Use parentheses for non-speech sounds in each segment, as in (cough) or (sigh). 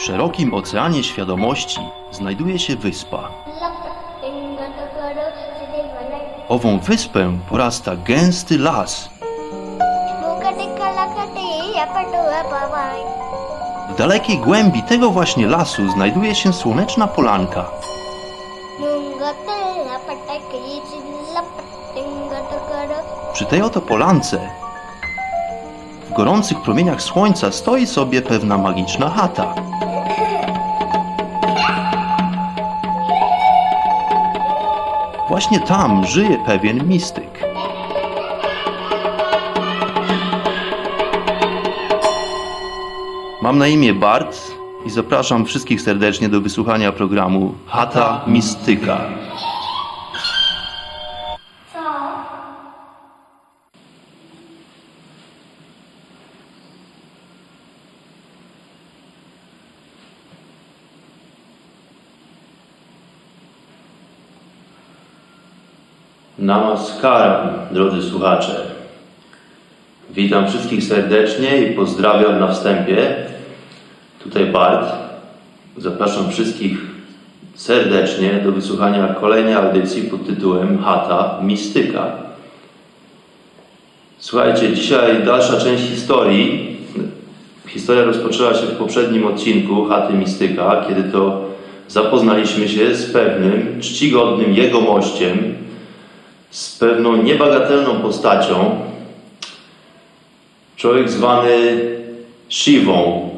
W szerokim oceanie świadomości znajduje się wyspa. Ową wyspę porasta gęsty las. W dalekiej głębi tego właśnie lasu znajduje się słoneczna polanka. Przy tej oto polance w gorących promieniach słońca stoi sobie pewna magiczna chata. Właśnie tam żyje pewien mistyk. Mam na imię Bart i zapraszam wszystkich serdecznie do wysłuchania programu Chata Mistyka. Namaskaram, drodzy słuchacze. Witam wszystkich serdecznie i pozdrawiam na wstępie. Tutaj Bart. Zapraszam wszystkich serdecznie do wysłuchania kolejnej audycji pod tytułem Chata Mistyka. Słuchajcie, dzisiaj dalsza część historii. Historia rozpoczęła się w poprzednim odcinku Chaty Mistyka, kiedy to zapoznaliśmy się z pewnym czcigodnym jegomościem, z pewną niebagatelną postacią. Człowiek zwany Shivą.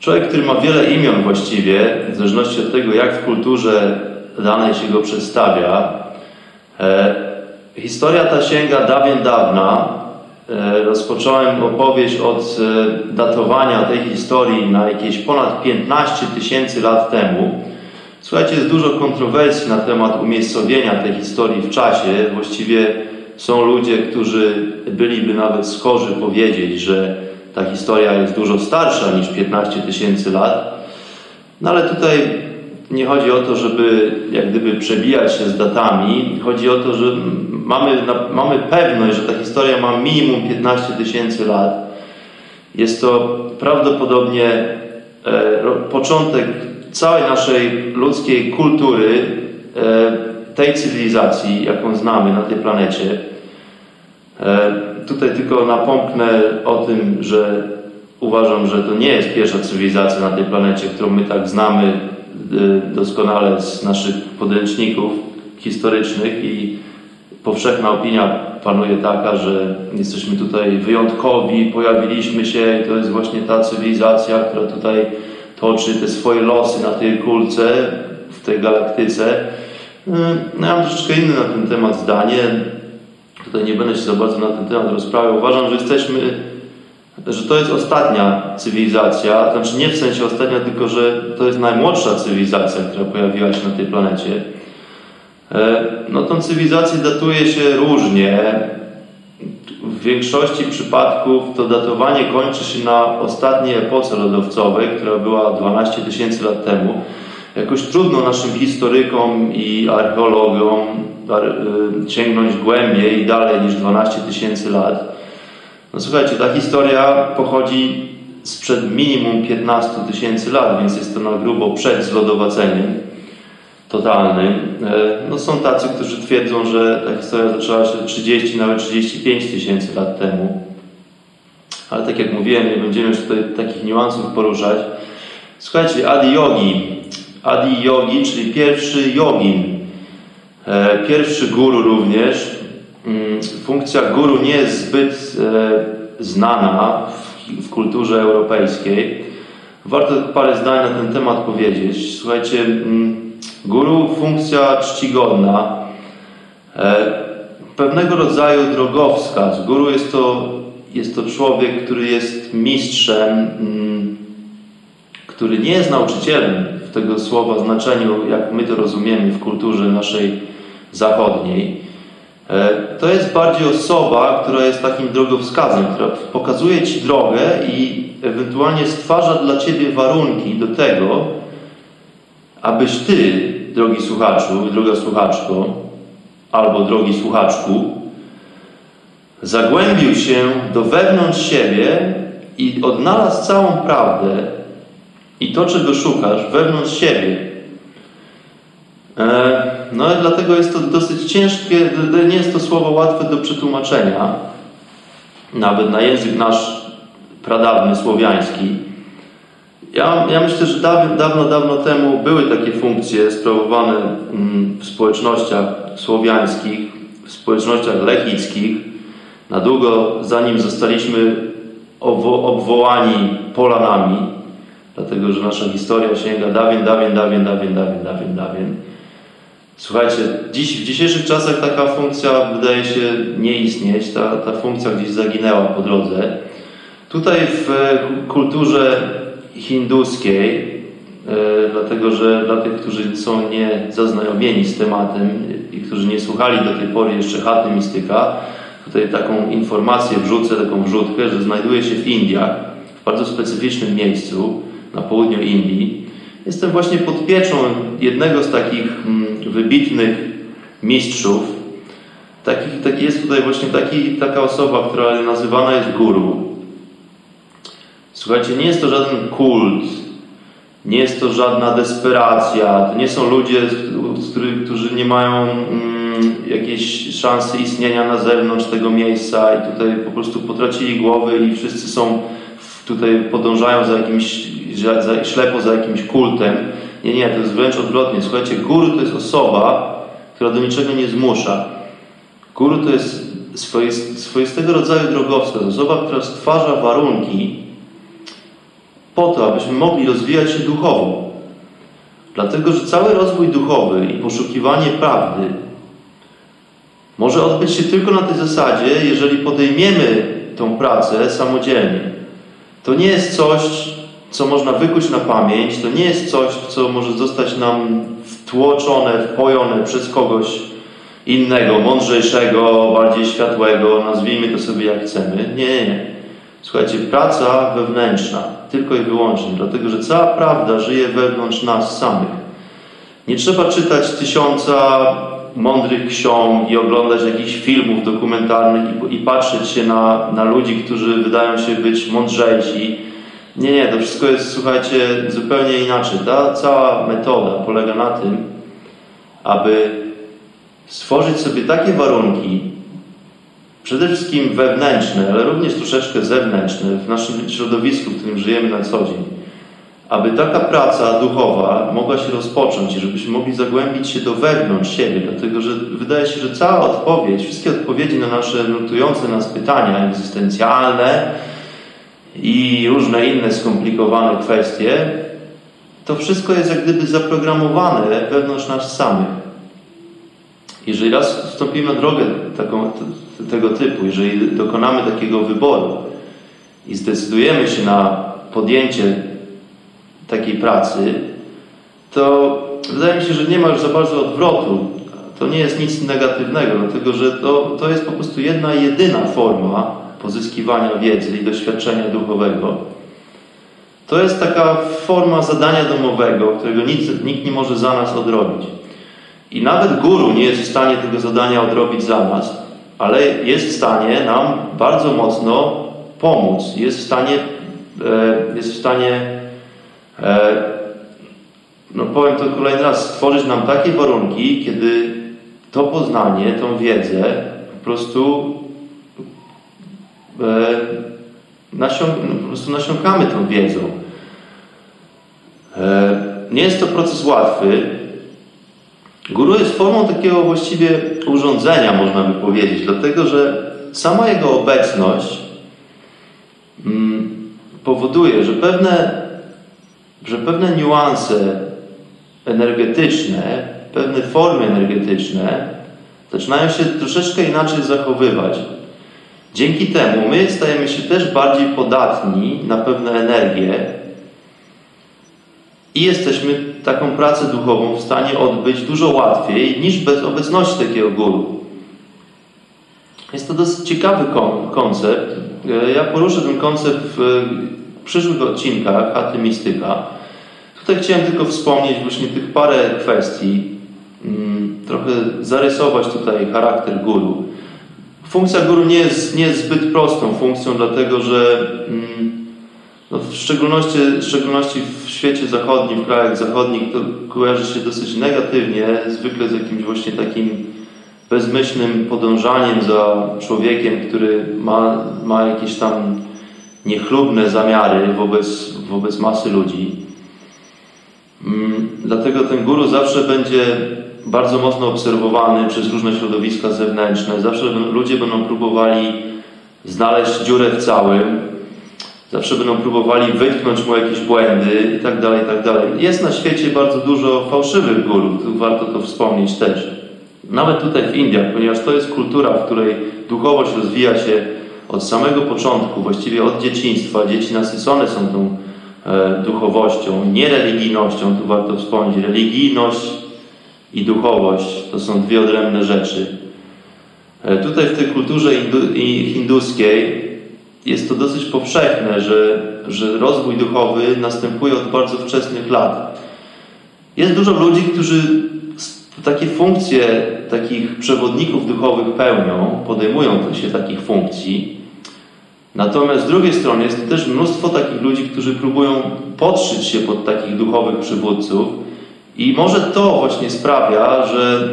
Człowiek, który ma wiele imion właściwie, w zależności od tego, jak w kulturze danej się go przedstawia. E, historia ta sięga dawien dawna. E, rozpocząłem opowieść od e, datowania tej historii na jakieś ponad 15 tysięcy lat temu. Słuchajcie, jest dużo kontrowersji na temat umiejscowienia tej historii w czasie. Właściwie są ludzie, którzy byliby nawet skorzy powiedzieć, że ta historia jest dużo starsza niż 15 tysięcy lat. No ale tutaj nie chodzi o to, żeby jak gdyby przebijać się z datami. Chodzi o to, że mamy, mamy pewność, że ta historia ma minimum 15 tysięcy lat. Jest to prawdopodobnie e, początek całej naszej ludzkiej kultury, e, tej cywilizacji, jaką znamy na tej planecie. E, tutaj tylko napomknę o tym, że uważam, że to nie jest pierwsza cywilizacja na tej planecie, którą my tak znamy e, doskonale z naszych podręczników historycznych i powszechna opinia panuje taka, że jesteśmy tutaj wyjątkowi, pojawiliśmy się i to jest właśnie ta cywilizacja, która tutaj toczy te swoje losy na tej kulce, w tej galaktyce. No, ja mam troszeczkę inne na ten temat zdanie. Tutaj nie będę się za bardzo na ten temat rozprawiał. Uważam, że jesteśmy, że to jest ostatnia cywilizacja, znaczy nie w sensie ostatnia, tylko że to jest najmłodsza cywilizacja, która pojawiła się na tej planecie. E, no tą cywilizację datuje się różnie. W większości przypadków to datowanie kończy się na ostatniej epoce lodowcowej, która była 12 tysięcy lat temu. Jakoś trudno naszym historykom i archeologom y, sięgnąć głębiej i dalej niż 12 tysięcy lat. No słuchajcie, ta historia pochodzi sprzed minimum 15 tysięcy lat, więc jest to na grubo przed zlodowaceniem totalnym. E, no są tacy, którzy twierdzą, że ta historia zaczęła się 30, nawet 35 tysięcy lat temu. Ale tak jak mówiłem, nie będziemy już tutaj takich niuansów poruszać. Słuchajcie, Adi Yogi. Adi Yogi, czyli pierwszy yogin. E, pierwszy guru również. Mm, funkcja guru nie jest zbyt e, znana w, w kulturze europejskiej. Warto parę zdań na ten temat powiedzieć. Słuchajcie, mm, Guru funkcja czcigodna, e, pewnego rodzaju drogowskaz. Guru jest to, jest to człowiek, który jest mistrzem, mm, który nie jest nauczycielem w tego słowa znaczeniu, jak my to rozumiemy w kulturze naszej zachodniej. E, to jest bardziej osoba, która jest takim drogowskazem, która pokazuje Ci drogę i ewentualnie stwarza dla Ciebie warunki do tego, abyś Ty drogi słuchaczu, droga słuchaczko, albo drogi słuchaczku, zagłębił się do wewnątrz siebie i odnalazł całą prawdę i to, czego szukasz wewnątrz siebie. E, no dlatego jest to dosyć ciężkie, nie jest to słowo łatwe do przetłumaczenia, nawet na język nasz pradawny, słowiański. Ja, ja myślę, że dawno, dawno, dawno temu były takie funkcje sprawowane mm, w społecznościach słowiańskich, w społecznościach lechickich. Na długo zanim zostaliśmy obwołani Polanami, dlatego że nasza historia sięga dawien, dawien, dawien, dawien, dawien, dawien, dawien. Słuchajcie, dziś, w dzisiejszych czasach taka funkcja wydaje się nie istnieć, ta, ta funkcja gdzieś zaginęła po drodze. Tutaj w kulturze hinduskiej, e, dlatego że dla tych, którzy są niezaznajomieni z tematem i którzy nie słuchali do tej pory jeszcze chaty mistyka, tutaj taką informację wrzucę, taką wrzutkę, że znajduje się w Indiach, w bardzo specyficznym miejscu na południu Indii. Jestem właśnie pod pieczą jednego z takich mm, wybitnych mistrzów. Taki, taki jest tutaj właśnie taki, taka osoba, która nazywana jest guru. Słuchajcie, nie jest to żaden kult, nie jest to żadna desperacja, to nie są ludzie, którzy nie mają mm, jakiejś szansy istnienia na zewnątrz tego miejsca i tutaj po prostu potracili głowy i wszyscy są tutaj podążają za jakimś, za, ślepo za jakimś kultem. Nie, nie, to jest wręcz odwrotnie. Słuchajcie, guru to jest osoba, która do niczego nie zmusza. Guru to jest swoistego rodzaju drogowskaz, osoba, która stwarza warunki, po to, abyśmy mogli rozwijać się duchowo. Dlatego, że cały rozwój duchowy i poszukiwanie prawdy może odbyć się tylko na tej zasadzie, jeżeli podejmiemy tą pracę samodzielnie. To nie jest coś, co można wykuć na pamięć, to nie jest coś, co może zostać nam wtłoczone, wpojone przez kogoś innego, mądrzejszego, bardziej światłego, nazwijmy to sobie jak chcemy. Nie, nie, nie. Słuchajcie, praca wewnętrzna, tylko i wyłącznie, dlatego że cała prawda żyje wewnątrz nas samych. Nie trzeba czytać tysiąca mądrych ksiąg i oglądać jakichś filmów dokumentalnych i, i patrzeć się na, na ludzi, którzy wydają się być mądrzejsi. Nie, nie, to wszystko jest, słuchajcie, zupełnie inaczej. Ta cała metoda polega na tym, aby stworzyć sobie takie warunki, przede wszystkim wewnętrzne, ale również troszeczkę zewnętrzne w naszym środowisku, w którym żyjemy na co dzień, aby taka praca duchowa mogła się rozpocząć i żebyśmy mogli zagłębić się do wewnątrz siebie, dlatego że wydaje się, że cała odpowiedź, wszystkie odpowiedzi na nasze nurtujące nas pytania egzystencjalne i różne inne skomplikowane kwestie, to wszystko jest jak gdyby zaprogramowane wewnątrz nas samych. Jeżeli raz wstąpimy na drogę taką, tego typu, jeżeli dokonamy takiego wyboru i zdecydujemy się na podjęcie takiej pracy, to wydaje mi się, że nie ma już za bardzo odwrotu. To nie jest nic negatywnego, dlatego że to, to jest po prostu jedna jedyna forma pozyskiwania wiedzy i doświadczenia duchowego. To jest taka forma zadania domowego, którego nikt, nikt nie może za nas odrobić. I nawet guru nie jest w stanie tego zadania odrobić za nas, ale jest w stanie nam bardzo mocno pomóc. Jest w stanie, e, jest w stanie e, no powiem to kolejny raz, stworzyć nam takie warunki, kiedy to poznanie, tą wiedzę po prostu e, nasiąk, no, po prostu nasiąkamy tą wiedzą. Nie jest to proces łatwy, Guru jest formą takiego właściwie urządzenia, można by powiedzieć, dlatego że sama jego obecność mm, powoduje, że pewne, że pewne niuanse energetyczne, pewne formy energetyczne zaczynają się troszeczkę inaczej zachowywać. Dzięki temu my stajemy się też bardziej podatni na pewne energie, i jesteśmy taką pracę duchową w stanie odbyć dużo łatwiej niż bez obecności takiego guru. Jest to dosyć ciekawy koncept. E, ja poruszę ten koncept w przyszłych odcinkach atymistyka. Tutaj chciałem tylko wspomnieć właśnie tych parę kwestii, mm, trochę zarysować tutaj charakter guru. Funkcja guru nie jest, nie jest zbyt prostą funkcją, dlatego że mm, no w, szczególności, w szczególności w świecie zachodnim, w krajach zachodnich to kojarzy się dosyć negatywnie, zwykle z jakimś właśnie takim bezmyślnym podążaniem za człowiekiem, który ma, ma jakieś tam niechlubne zamiary wobec, wobec masy ludzi. Mm, dlatego ten guru zawsze będzie bardzo mocno obserwowany przez różne środowiska zewnętrzne. Zawsze ludzie będą próbowali znaleźć dziurę w całym, zawsze będą próbowali wytknąć mu jakieś błędy i tak dalej, i tak dalej. Jest na świecie bardzo dużo fałszywych guru, warto to wspomnieć też. Nawet tutaj w Indiach, ponieważ to jest kultura, w której duchowość rozwija się od samego początku, właściwie od dzieciństwa. Dzieci nasycone są tą e, duchowością, nie religijnością, tu warto wspomnieć. Religijność i duchowość to są dwie odrębne rzeczy. E, tutaj w tej kulturze hinduskiej jest to dosyć powszechne, że, że rozwój duchowy następuje od bardzo wczesnych lat. Jest dużo ludzi, którzy takie funkcje takich przewodników duchowych pełnią, podejmują się takich funkcji. Natomiast z drugiej strony jest też mnóstwo takich ludzi, którzy próbują podszyć się pod takich duchowych przywódców i może to właśnie sprawia, że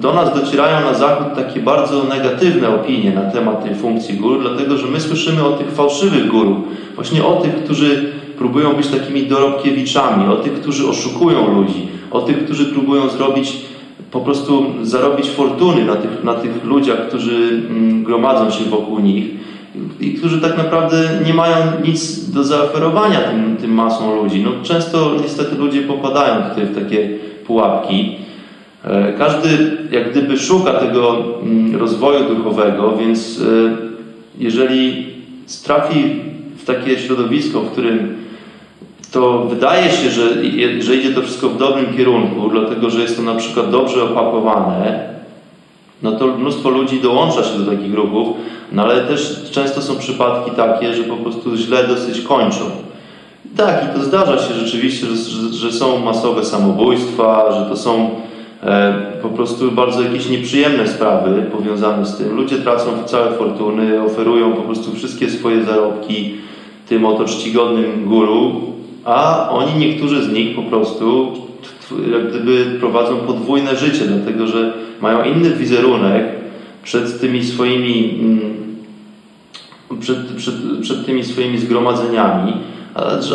do nas docierają na zachód takie bardzo negatywne opinie na temat tej funkcji guru, dlatego że my słyszymy o tych fałszywych guru, właśnie o tych, którzy próbują być takimi dorobkiewiczami, o tych, którzy oszukują ludzi, o tych, którzy próbują zrobić, po prostu zarobić fortuny na tych, na tych ludziach, którzy mm, gromadzą się wokół nich i którzy tak naprawdę nie mają nic do zaoferowania tym, tym masom ludzi. No, często niestety ludzie popadają tutaj w takie pułapki. E, każdy jak gdyby szuka tego mm, rozwoju duchowego, więc e, jeżeli trafi w takie środowisko, w którym to wydaje się, że, że idzie to wszystko w dobrym kierunku, dlatego że jest to na przykład dobrze opakowane, no to mnóstwo ludzi dołącza się do takich ruchów, no ale też często są przypadki takie, że po prostu źle dosyć kończą. Tak, i to zdarza się rzeczywiście, że, że, są masowe samobójstwa, że to są po prostu bardzo jakieś nieprzyjemne sprawy powiązane z tym. Ludzie tracą całe fortuny, oferują po prostu wszystkie swoje zarobki tym oto czcigodnym guru, a oni, niektórzy z nich po prostu jak gdyby prowadzą podwójne życie, dlatego że mają inny wizerunek przed tymi swoimi mm, przed, przed, przed tymi swoimi zgromadzeniami,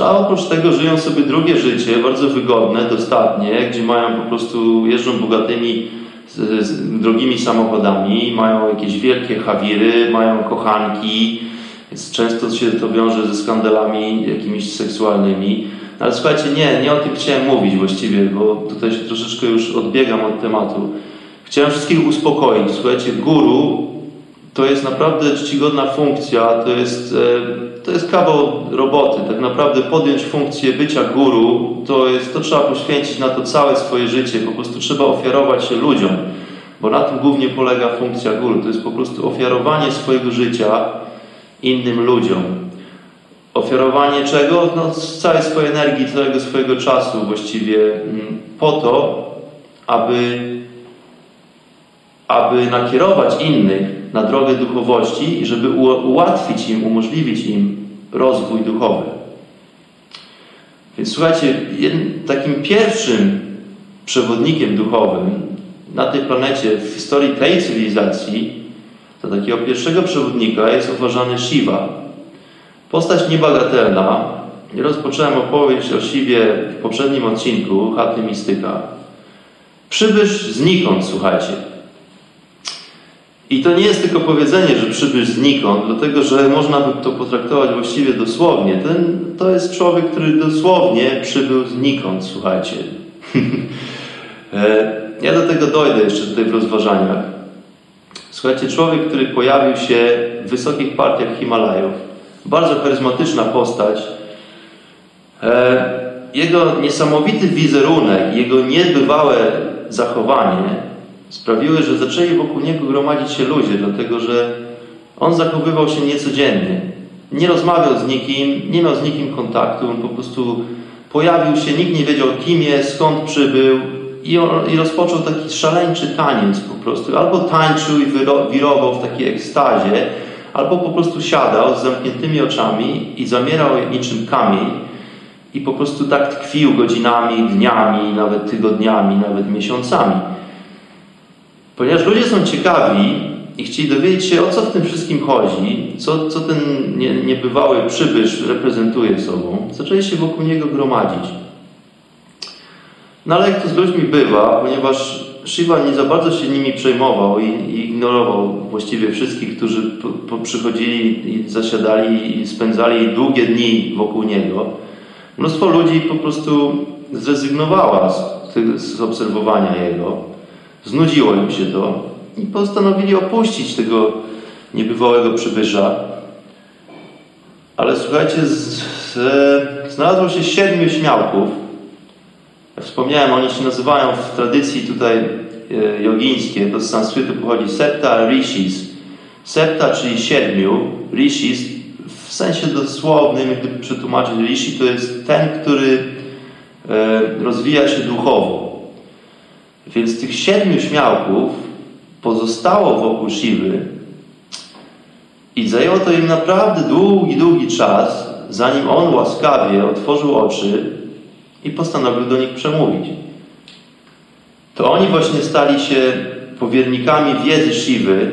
a oprócz tego żyją sobie drugie życie, bardzo wygodne, dostatnie, gdzie mają po prostu, jeżdżą bogatymi, z, z drogimi samochodami, mają jakieś wielkie hawiry, mają kochanki, więc często się to wiąże ze skandalami jakimiś seksualnymi. No ale słuchajcie, nie, nie o tym chciałem mówić właściwie, bo tutaj się troszeczkę już odbiegam od tematu. Chciałem wszystkich uspokoić. Słuchajcie, guru to jest naprawdę czcigodna funkcja, to jest, e, to jest kawał roboty. Tak naprawdę podjąć funkcję bycia guru, to, jest, to trzeba poświęcić na to całe swoje życie. Po prostu trzeba ofiarować się ludziom, bo na tym głównie polega funkcja guru. To jest po prostu ofiarowanie swojego życia innym ludziom. Ofiarowanie czego? No, całej swojej energii, całego swojego czasu właściwie mm, po to, aby, aby nakierować innych na drogę duchowości i żeby ułatwić im, umożliwić im rozwój duchowy. Więc słuchajcie, takim pierwszym przewodnikiem duchowym na tej planecie w historii tej cywilizacji za takiego pierwszego przewodnika jest uważany Shiva. Postać niebagatelna. Rozpocząłem opowieść o Siwie w poprzednim odcinku Chaty Mistyka. Przybysz znikąd, słuchajcie. I to nie jest tylko powiedzenie, że przybysz znikąd, dlatego że można by to potraktować właściwie dosłownie. Ten, to jest człowiek, który dosłownie przybył znikąd, słuchajcie. (laughs) E, ja do tego dojdę jeszcze tutaj w rozważaniach. Słuchajcie, człowiek, który pojawił się w wysokich partiach Himalajów, bardzo charyzmatyczna postać, e, jego niesamowity wizerunek, jego niebywałe zachowanie sprawiły, że zaczęli wokół niego gromadzić się ludzie, dlatego że on zachowywał się niecodziennie. Nie rozmawiał z nikim, nie miał z nikim kontaktu, on po prostu pojawił się, nikt nie wiedział kim jest, skąd przybył, i, on, I rozpoczął taki szaleńczy taniec po prostu. Albo tańczył i wirował w takiej ekstazie, albo po prostu siadał z zamkniętymi oczami i zamierał niczym kamień i po prostu tak tkwił godzinami, dniami, nawet tygodniami, nawet miesiącami. Ponieważ ludzie są ciekawi i chcieli dowiedzieć się, o co w tym wszystkim chodzi, co, co ten nie, niebywały przybysz reprezentuje sobą, zaczęli się wokół niego gromadzić. No ale jak to z ludźmi bywa, ponieważ Shiva nie za bardzo się nimi przejmował i, i ignorował właściwie wszystkich, którzy po, po przychodzili i zasiadali i spędzali długie dni wokół niego, mnóstwo ludzi po prostu zrezygnowała z, z obserwowania jego, znudziło im się to i postanowili opuścić tego niebywałego przybysza. Ale słuchajcie, z, z, znalazło się siedmiu śmiałków, Wspomniałem, oni się nazywają w tradycji tutaj e, jogińskiej, to z sanskrytu pochodzi septa rishis. Septa, czyli siedmiu, rishis w sensie dosłownym, gdyby przetłumaczyć rishi, to jest ten, który e, rozwija się duchowo. Więc tych siedmiu śmiałków pozostało wokół Siwy i zajęło to im naprawdę długi, długi czas, zanim on łaskawie otworzył oczy i postanowił do nich przemówić. To oni właśnie stali się powiernikami wiedzy Siwy,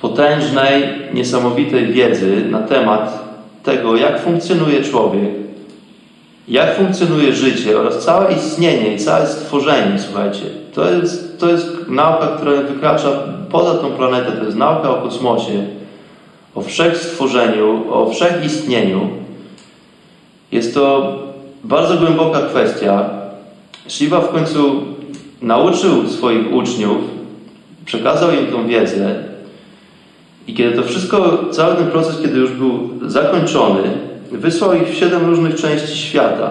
potężnej, niesamowitej wiedzy na temat tego, jak funkcjonuje człowiek, jak funkcjonuje życie oraz całe istnienie i całe stworzenie, słuchajcie. To jest, to jest nauka, która wykracza poza tą planetę, to jest nauka o kosmosie, o wszechstworzeniu, o wszechistnieniu. Jest to bardzo głęboka kwestia. Shiva w końcu nauczył swoich uczniów, przekazał im tą wiedzę i kiedy to wszystko, cały ten proces, kiedy już był zakończony, wysłał ich w siedem różnych części świata.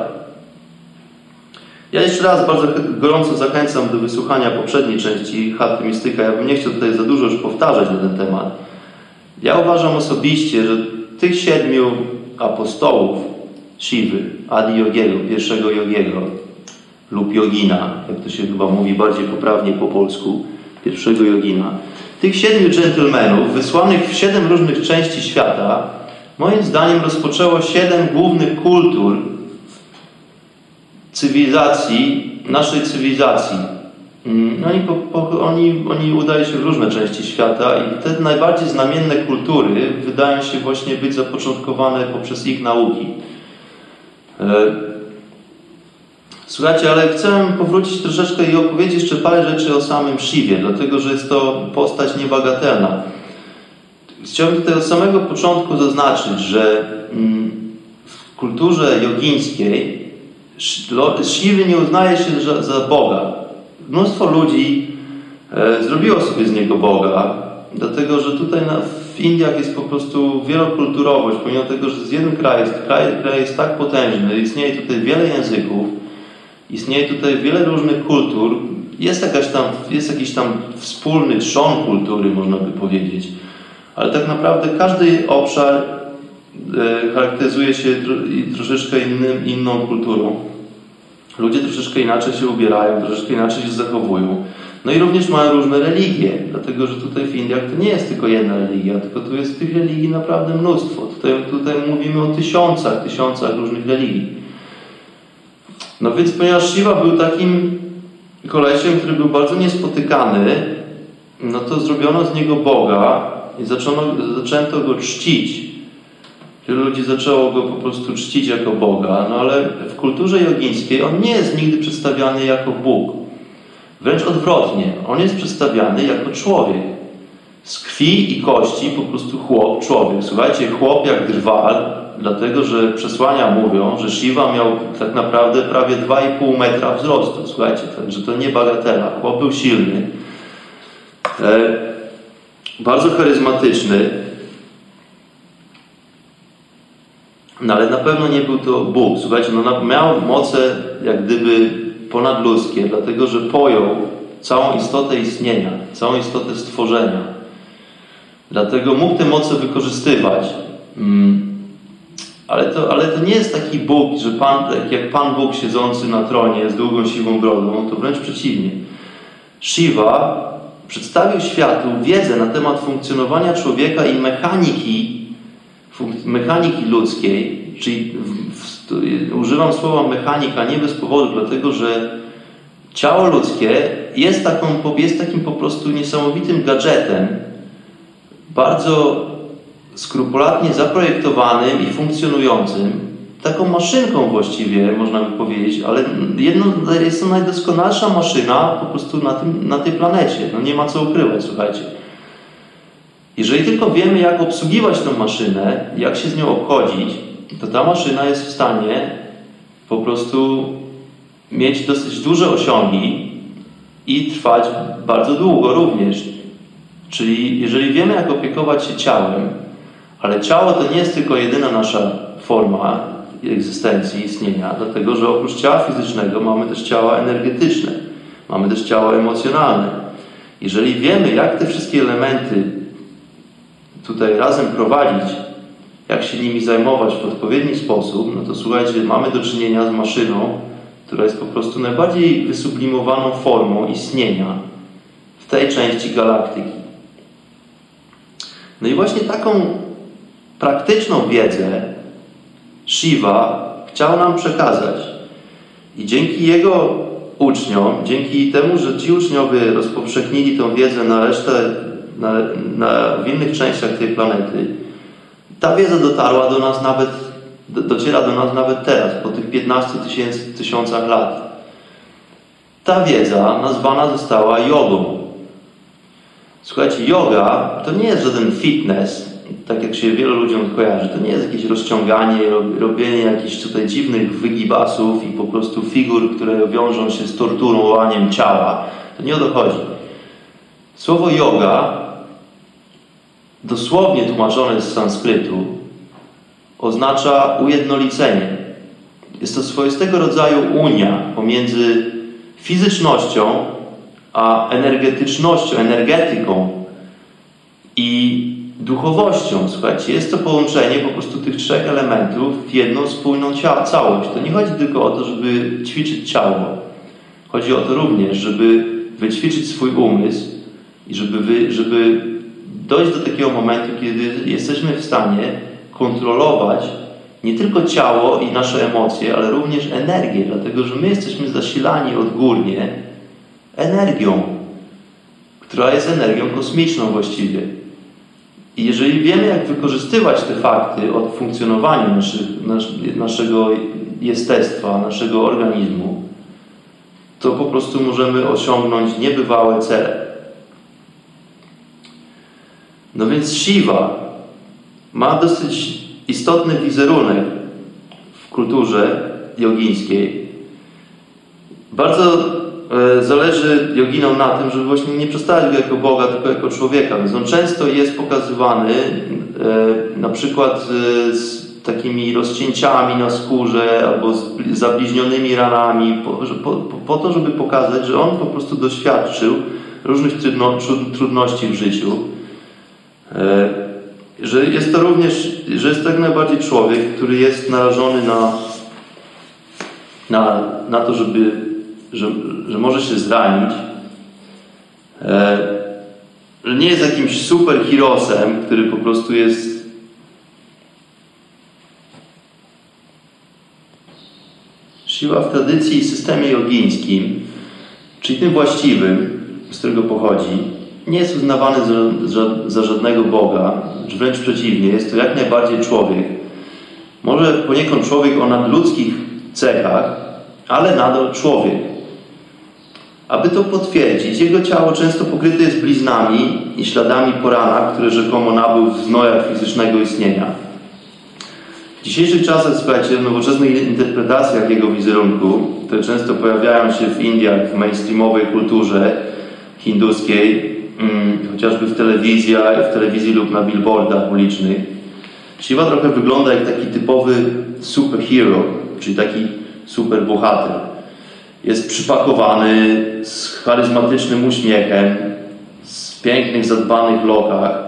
Ja jeszcze raz bardzo gorąco zachęcam do wysłuchania poprzedniej części Hatty Mistyka. Ja bym nie chciał tutaj za dużo już powtarzać na ten temat. Ja uważam osobiście, że tych siedmiu apostołów Shivy, Adi Yogiego, pierwszego Yogiego lub Yogina, jak to się chyba mówi bardziej poprawnie po polsku, pierwszego Yogina. Tych siedmiu dżentelmenów, wysłanych w siedem różnych części świata, moim zdaniem rozpoczęło siedem głównych kultur cywilizacji, naszej cywilizacji. Mm, no i po, po, oni, oni udają się w różne części świata i te najbardziej znamienne kultury wydają się właśnie być zapoczątkowane poprzez ich nauki. E, słuchajcie, ale chcę powrócić troszeczkę i opowiedzieć jeszcze parę rzeczy o samym Shivie, dlatego że jest to postać niebagatelna. Chciałbym tutaj od samego początku zaznaczyć, że mm, w kulturze jogińskiej Shiva nie uznaje się za Boga. Mnóstwo ludzi e, zrobiło sobie z niego Boga, dlatego że tutaj na, w Indiach jest po prostu wielokulturowość, pomimo tego, że z jeden kraj jest, kraj, kraj jest tak potężny, istnieje tutaj wiele języków, istnieje tutaj wiele różnych kultur, jest, jakaś tam, jest jakiś tam wspólny trzon kultury, można by powiedzieć, ale tak naprawdę każdy obszar e, charakteryzuje się troszeczkę innym, inną kulturą. Ludzie troszeczkę inaczej się ubierają, troszeczkę inaczej się zachowują. No i również mają różne religie, dlatego że tutaj w Indiach to nie jest tylko jedna religia, tylko tu jest tych religii naprawdę mnóstwo. Tutaj, tutaj mówimy o tysiącach, tysiącach różnych religii. No więc ponieważ Shiva był takim kolesiem, który był bardzo niespotykany, no to zrobiono z niego Boga i zaczęto, zaczęto go czcić. Wielu ludzi zaczęło go po prostu czcić jako Boga, no ale w kulturze jogińskiej on nie jest nigdy przedstawiany jako Bóg. Wręcz odwrotnie, on jest przedstawiany jako człowiek. Z krwi i kości po prostu chłop, człowiek. Słuchajcie, chłop jak drwal, dlatego że przesłania mówią, że Shiva miał tak naprawdę prawie 2,5 metra wzrostu. Słuchajcie, że to nie bagatela. Chłop był silny, e, bardzo charyzmatyczny, no ale na pewno nie był to Bóg. Słuchajcie, no miał moce jak gdyby ponadludzkie, dlatego że pojął całą istotę istnienia, całą istotę stworzenia. Dlatego mógł te moce wykorzystywać. Mm. Ale to, ale to nie jest taki Bóg, że Pan, tak jak Pan Bóg siedzący na tronie z długą siwą brodą, to wręcz przeciwnie. Shiva przedstawił światu wiedzę na temat funkcjonowania człowieka i mechaniki, mechaniki ludzkiej, czyli w, w, używam słowa mechanika nie bez powodu, dlatego że ciało ludzkie jest, taką, jest takim po prostu niesamowitym gadżetem, bardzo skrupulatnie zaprojektowanym i funkcjonującym, taką maszynką właściwie, można by powiedzieć, ale jedno, jest to najdoskonalsza maszyna po prostu na, tym, na tej planecie. No nie ma co ukrywać, słuchajcie. Jeżeli tylko wiemy, jak obsługiwać tą maszynę, jak się z nią obchodzić, to ta maszyna jest w stanie po prostu mieć dosyć duże osiągi i trwać bardzo długo również. Czyli jeżeli wiemy, jak opiekować się ciałem, ale ciało to nie jest tylko jedyna nasza forma egzystencji, istnienia, dlatego że oprócz ciała fizycznego mamy też ciała energetyczne, mamy też ciało emocjonalne. Jeżeli wiemy, jak te wszystkie elementy tutaj razem prowadzić, jak się nimi zajmować w odpowiedni sposób, no to słuchajcie, mamy do czynienia z maszyną, która jest po prostu najbardziej wysublimowaną formą istnienia w tej części galaktyki. No i właśnie taką praktyczną wiedzę Shiva chciał nam przekazać. I dzięki jego uczniom, dzięki temu, że ci uczniowie rozpowszechnili tą wiedzę na resztę, na, na, w innych częściach tej planety, ta wiedza dotarła do nas nawet, do, dociera do nas nawet teraz, po tych 15 tysiącach lat. Ta wiedza nazwana została jogą. Słuchajcie, yoga to nie jest żaden fitness, tak jak się wielu ludziom kojarzy. To nie jest jakieś rozciąganie, robienie jakichś tutaj dziwnych wygibasów i po prostu figur, które wiążą się z torturowaniem ciała. To nie o to chodzi. Słowo yoga, dosłownie tłumaczone z sanskrytu, oznacza ujednolicenie. Jest to swoistego rodzaju unia pomiędzy fizycznością a energetycznością, energetyką i duchowością. Słuchajcie, jest to połączenie po prostu tych trzech elementów w jedną spójną całość. To nie chodzi tylko o to, żeby ćwiczyć ciało. Chodzi o to również, żeby wyćwiczyć swój umysł i żeby, wy, żeby dojść do takiego momentu, kiedy jesteśmy w stanie kontrolować nie tylko ciało i nasze emocje, ale również energię, dlatego że my jesteśmy zasilani odgórnie energią, która jest energią kosmiczną właściwie. I jeżeli wiemy, jak wykorzystywać te fakty od funkcjonowania naszych, nas, naszego jestestwa, naszego organizmu, to po prostu możemy osiągnąć niebywałe cele. No więc Shiva ma dosyć istotny wizerunek w kulturze jogińskiej. Bardzo zależy joginom na tym, żeby właśnie nie przedstawiać go jako Boga, tylko jako człowieka. Więc on często jest pokazywany e, na przykład e, z takimi rozcięciami na skórze albo z zabliźnionymi ranami, po, po, po to, żeby pokazać, że on po prostu doświadczył różnych trudno, trudności w życiu. Że jest to również, że jest tak najbardziej człowiek, który jest narażony na, na, na to, żeby że, że może się zranić, e, że nie jest jakimś super hirosem, który po prostu jest Siła w tradycji i systemie jogińskim, czyli tym właściwym, z którego pochodzi, nie jest uznawany za, za, za, żadnego Boga, wręcz przeciwnie, jest to jak najbardziej człowiek. Może poniekąd człowiek o nadludzkich cechach, ale nadal człowiek. Aby to potwierdzić, jego ciało często pokryte jest bliznami i śladami po ranach, które rzekomo nabył w znojach fizycznego istnienia. W dzisiejszych czasach, słuchajcie, w nowoczesnych interpretacjach jego wizerunku, które często pojawiają się w Indiach, w mainstreamowej kulturze hinduskiej, hmm, chociażby w telewizji, w telewizji lub na billboardach ulicznych, Shiva trochę wygląda jak taki typowy superhero, czyli taki super bohater jest przypakowany z charyzmatycznym uśmiechem, z pięknych, zadbanych lokach,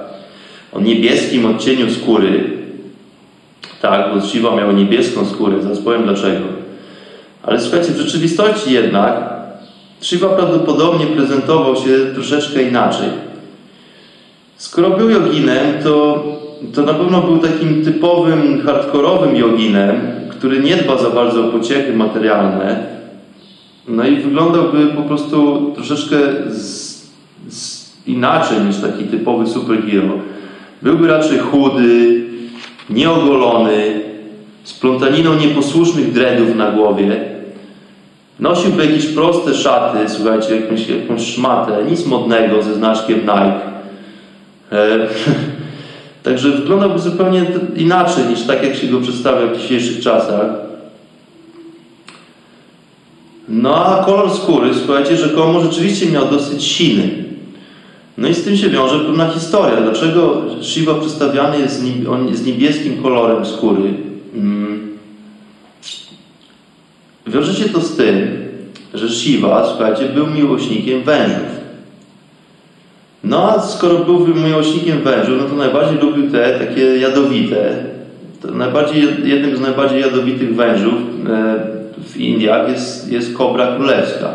o niebieskim odcieniu skóry. Tak, bo Shiva miał niebieską skórę, zaraz powiem dlaczego. Ale słuchajcie, w rzeczywistości jednak Shiva prawdopodobnie prezentował się troszeczkę inaczej. Skoro był joginem, to, to na pewno był takim typowym, hardkorowym joginem, który nie dba za bardzo o pociechy materialne. No i wyglądałby po prostu troszeczkę z, z inaczej niż taki typowy superhero. Byłby raczej chudy, nieogolony, z plątaniną nieposłusznych dreadów na głowie. Nosiłby jakieś proste szaty, słuchajcie, jakąś, jakąś szmatę, nic modnego ze znaczkiem Nike. E, (laughs) Także wyglądałby zupełnie inaczej niż tak, jak się go przedstawia w dzisiejszych czasach. No a kolor skóry, słuchajcie, rzekomo rzeczywiście miał dosyć siny. No i z tym się wiąże pewna historia. Dlaczego Shiva przedstawiany jest z niebieskim kolorem skóry? Hmm. Wiąże się to z tym, że Shiva, słuchajcie, był miłośnikiem wężów. No a skoro był miłośnikiem wężów, no to najbardziej lubił te takie jadowite. To najbardziej, jednym z najbardziej jadowitych wężów e, w Indiach jest, jest kobra królewska.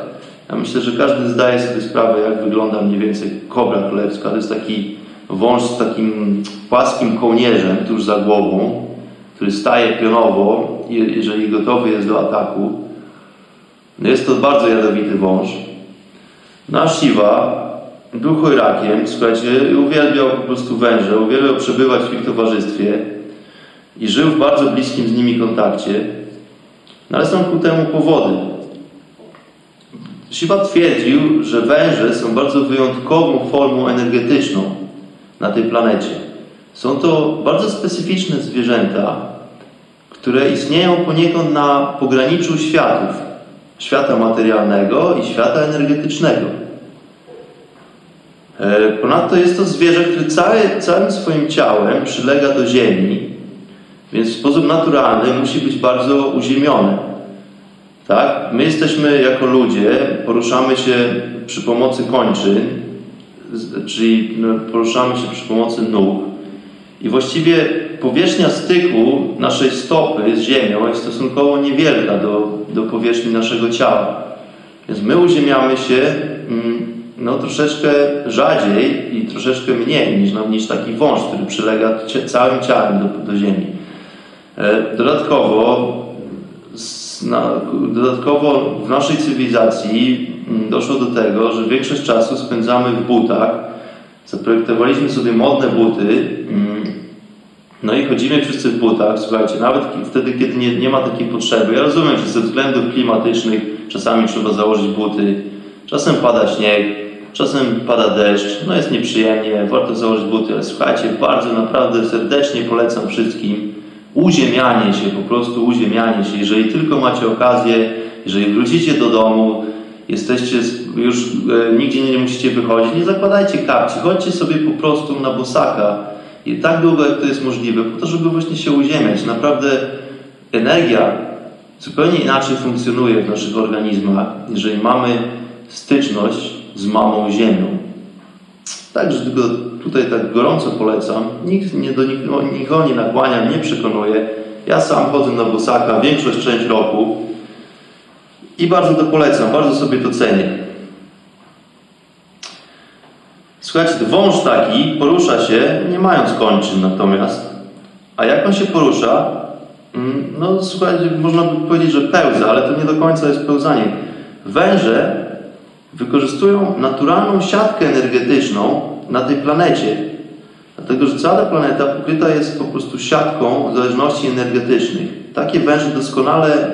Ja myślę, że każdy zdaje sobie sprawę, jak wygląda mniej więcej kobra królewska. To jest taki wąż z takim płaskim kołnierzem tuż za głową, który staje pionowo, jeżeli gotowy jest do ataku. No jest to bardzo jadowity wąż. No Shiva był chojrakiem, słuchajcie, uwielbiał po prostu węże, uwielbiał przebywać w ich towarzystwie i żył w bardzo bliskim z nimi kontakcie. No ale są ku temu powody. Shiva twierdził, że węże są bardzo wyjątkową formą energetyczną na tej planecie. Są to bardzo specyficzne zwierzęta, które istnieją poniekąd na pograniczu światów. Świata materialnego i świata energetycznego. E, ponadto jest to zwierzę, które całe, całym swoim ciałem przylega do ziemi, więc w sposób naturalny musi być bardzo uziemione. Tak? My jesteśmy jako ludzie, poruszamy się przy pomocy kończyn, czyli no, poruszamy się przy pomocy nóg i właściwie powierzchnia styku naszej stopy z ziemią jest stosunkowo niewielka do, do powierzchni naszego ciała. Więc my uziemiamy się mm, no, troszeczkę rzadziej i troszeczkę mniej niż, no, niż taki wąż, który przylega całym ciałem do, do ziemi. E, dodatkowo, dodatkowo w naszej cywilizacji mm, doszło do tego, że większość czasu spędzamy w butach. Zaprojektowaliśmy sobie modne buty, mm, no i chodzimy wszyscy w butach, słuchajcie, nawet wtedy, kiedy nie, nie ma takiej potrzeby. Ja rozumiem, że ze względów klimatycznych czasami trzeba założyć buty, czasem pada śnieg, Czasem pada deszcz, no jest nieprzyjemnie, warto założyć buty, ale słuchajcie, bardzo naprawdę serdecznie polecam wszystkim uziemianie się, po prostu uziemianie się. Jeżeli tylko macie okazję, jeżeli wrócicie do domu, jesteście już e, nigdzie nie musicie wychodzić, nie zakładajcie kapci, chodźcie sobie po prostu na bosaka i tak długo jak to jest możliwe, po to, żeby właśnie się uziemiać. Naprawdę energia zupełnie inaczej funkcjonuje w naszych organizmach, jeżeli mamy styczność z mamą ziemią. Także tylko tutaj tak gorąco polecam. Nikt nie, do nikogo, nikogo nie nakłania, nie przekonuje. Ja sam chodzę na bosaka większość część roku i bardzo to polecam, bardzo sobie to cenię. Słuchajcie, wąż taki porusza się nie mając kończyn natomiast. A jak on się porusza? Mm, no słuchajcie, można by powiedzieć, że pełza, ale to nie do końca jest pełzanie. Węże wykorzystują naturalną siatkę energetyczną na tej planecie. Dlatego, że cała planeta pokryta jest po prostu siatką zależności energetycznych. Takie węże doskonale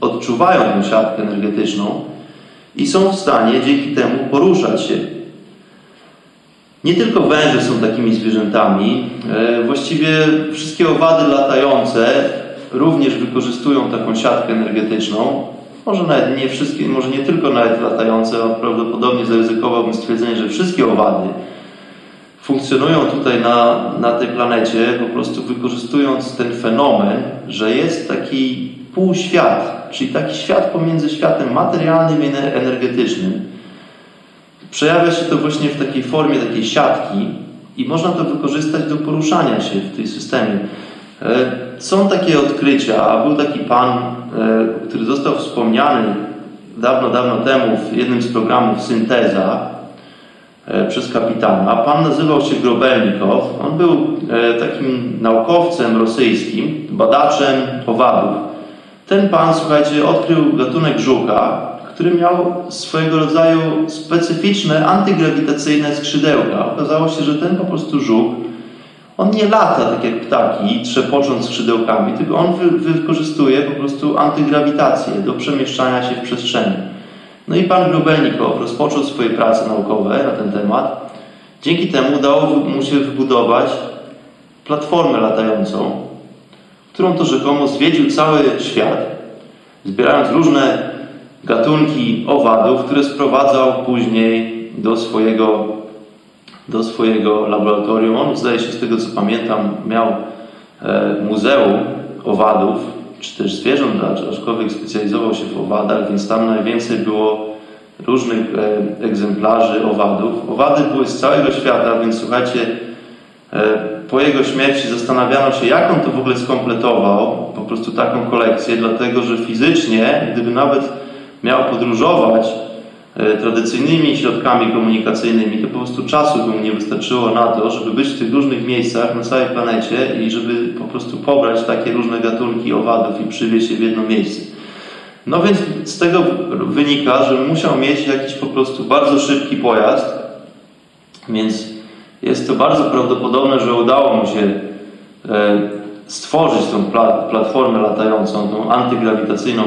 odczuwają tę siatkę energetyczną i są w stanie dzięki temu poruszać się. Nie tylko węże są takimi zwierzętami, e, właściwie wszystkie owady latające również wykorzystują taką siatkę energetyczną może nawet nie wszystkie, może nie tylko nawet latające, prawdopodobnie zaryzykowałbym stwierdzenie, że wszystkie owady funkcjonują tutaj na, na tej planecie, po prostu wykorzystując ten fenomen, że jest taki półświat, czyli taki świat pomiędzy światem materialnym i energetycznym. Przejawia się to właśnie w takiej formie takiej siatki i można to wykorzystać do poruszania się w tym systemie. E, są takie odkrycia, a był taki pan, e, który został wspomniany dawno, dawno temu w jednym z programów Synteza przez kapitana. Pan nazywał się Grobelnikow. On był e, takim naukowcem rosyjskim, badaczem owadów. Ten pan, słuchajcie, odkrył gatunek żuka, który miał swojego rodzaju specyficzne, antygrawitacyjne skrzydełka. Okazało się, że ten po prostu żuk, on nie lata tak jak ptaki, trzepocząc skrzydełkami, tylko on wy, wykorzystuje po prostu antygrawitację do przemieszczania się w przestrzeni. No i pan Grubelnikow rozpoczął swoje prace naukowe na ten temat. Dzięki temu udało mu się wybudować platformę latającą, którą to rzekomo zwiedził cały świat, zbierając różne gatunki owadów, które sprowadzał później do swojego, do swojego laboratorium. On, zdaje się, z tego co pamiętam, miał e, muzeum owadów, czy też zwierząt, aczkolwiek specjalizował się w owadach, więc tam najwięcej było różnych e, egzemplarzy owadów. Owady były z całego świata, więc słuchajcie, e, po jego śmierci zastanawiano się, jak on to w ogóle skompletował, po prostu taką kolekcję, dlatego że fizycznie, gdyby nawet miał podróżować tradycyjnymi środkami komunikacyjnymi, to po prostu czasu by mu nie wystarczyło na to, żeby być w tych różnych miejscach na całej planecie i żeby po prostu pobrać takie różne gatunki owadów i przywieźć je w jedno miejsce. No więc z tego wynika, że musiał mieć jakiś po prostu bardzo szybki pojazd, więc jest to bardzo prawdopodobne, że udało mu się e, stworzyć tą platformę latającą, tą antygrawitacyjną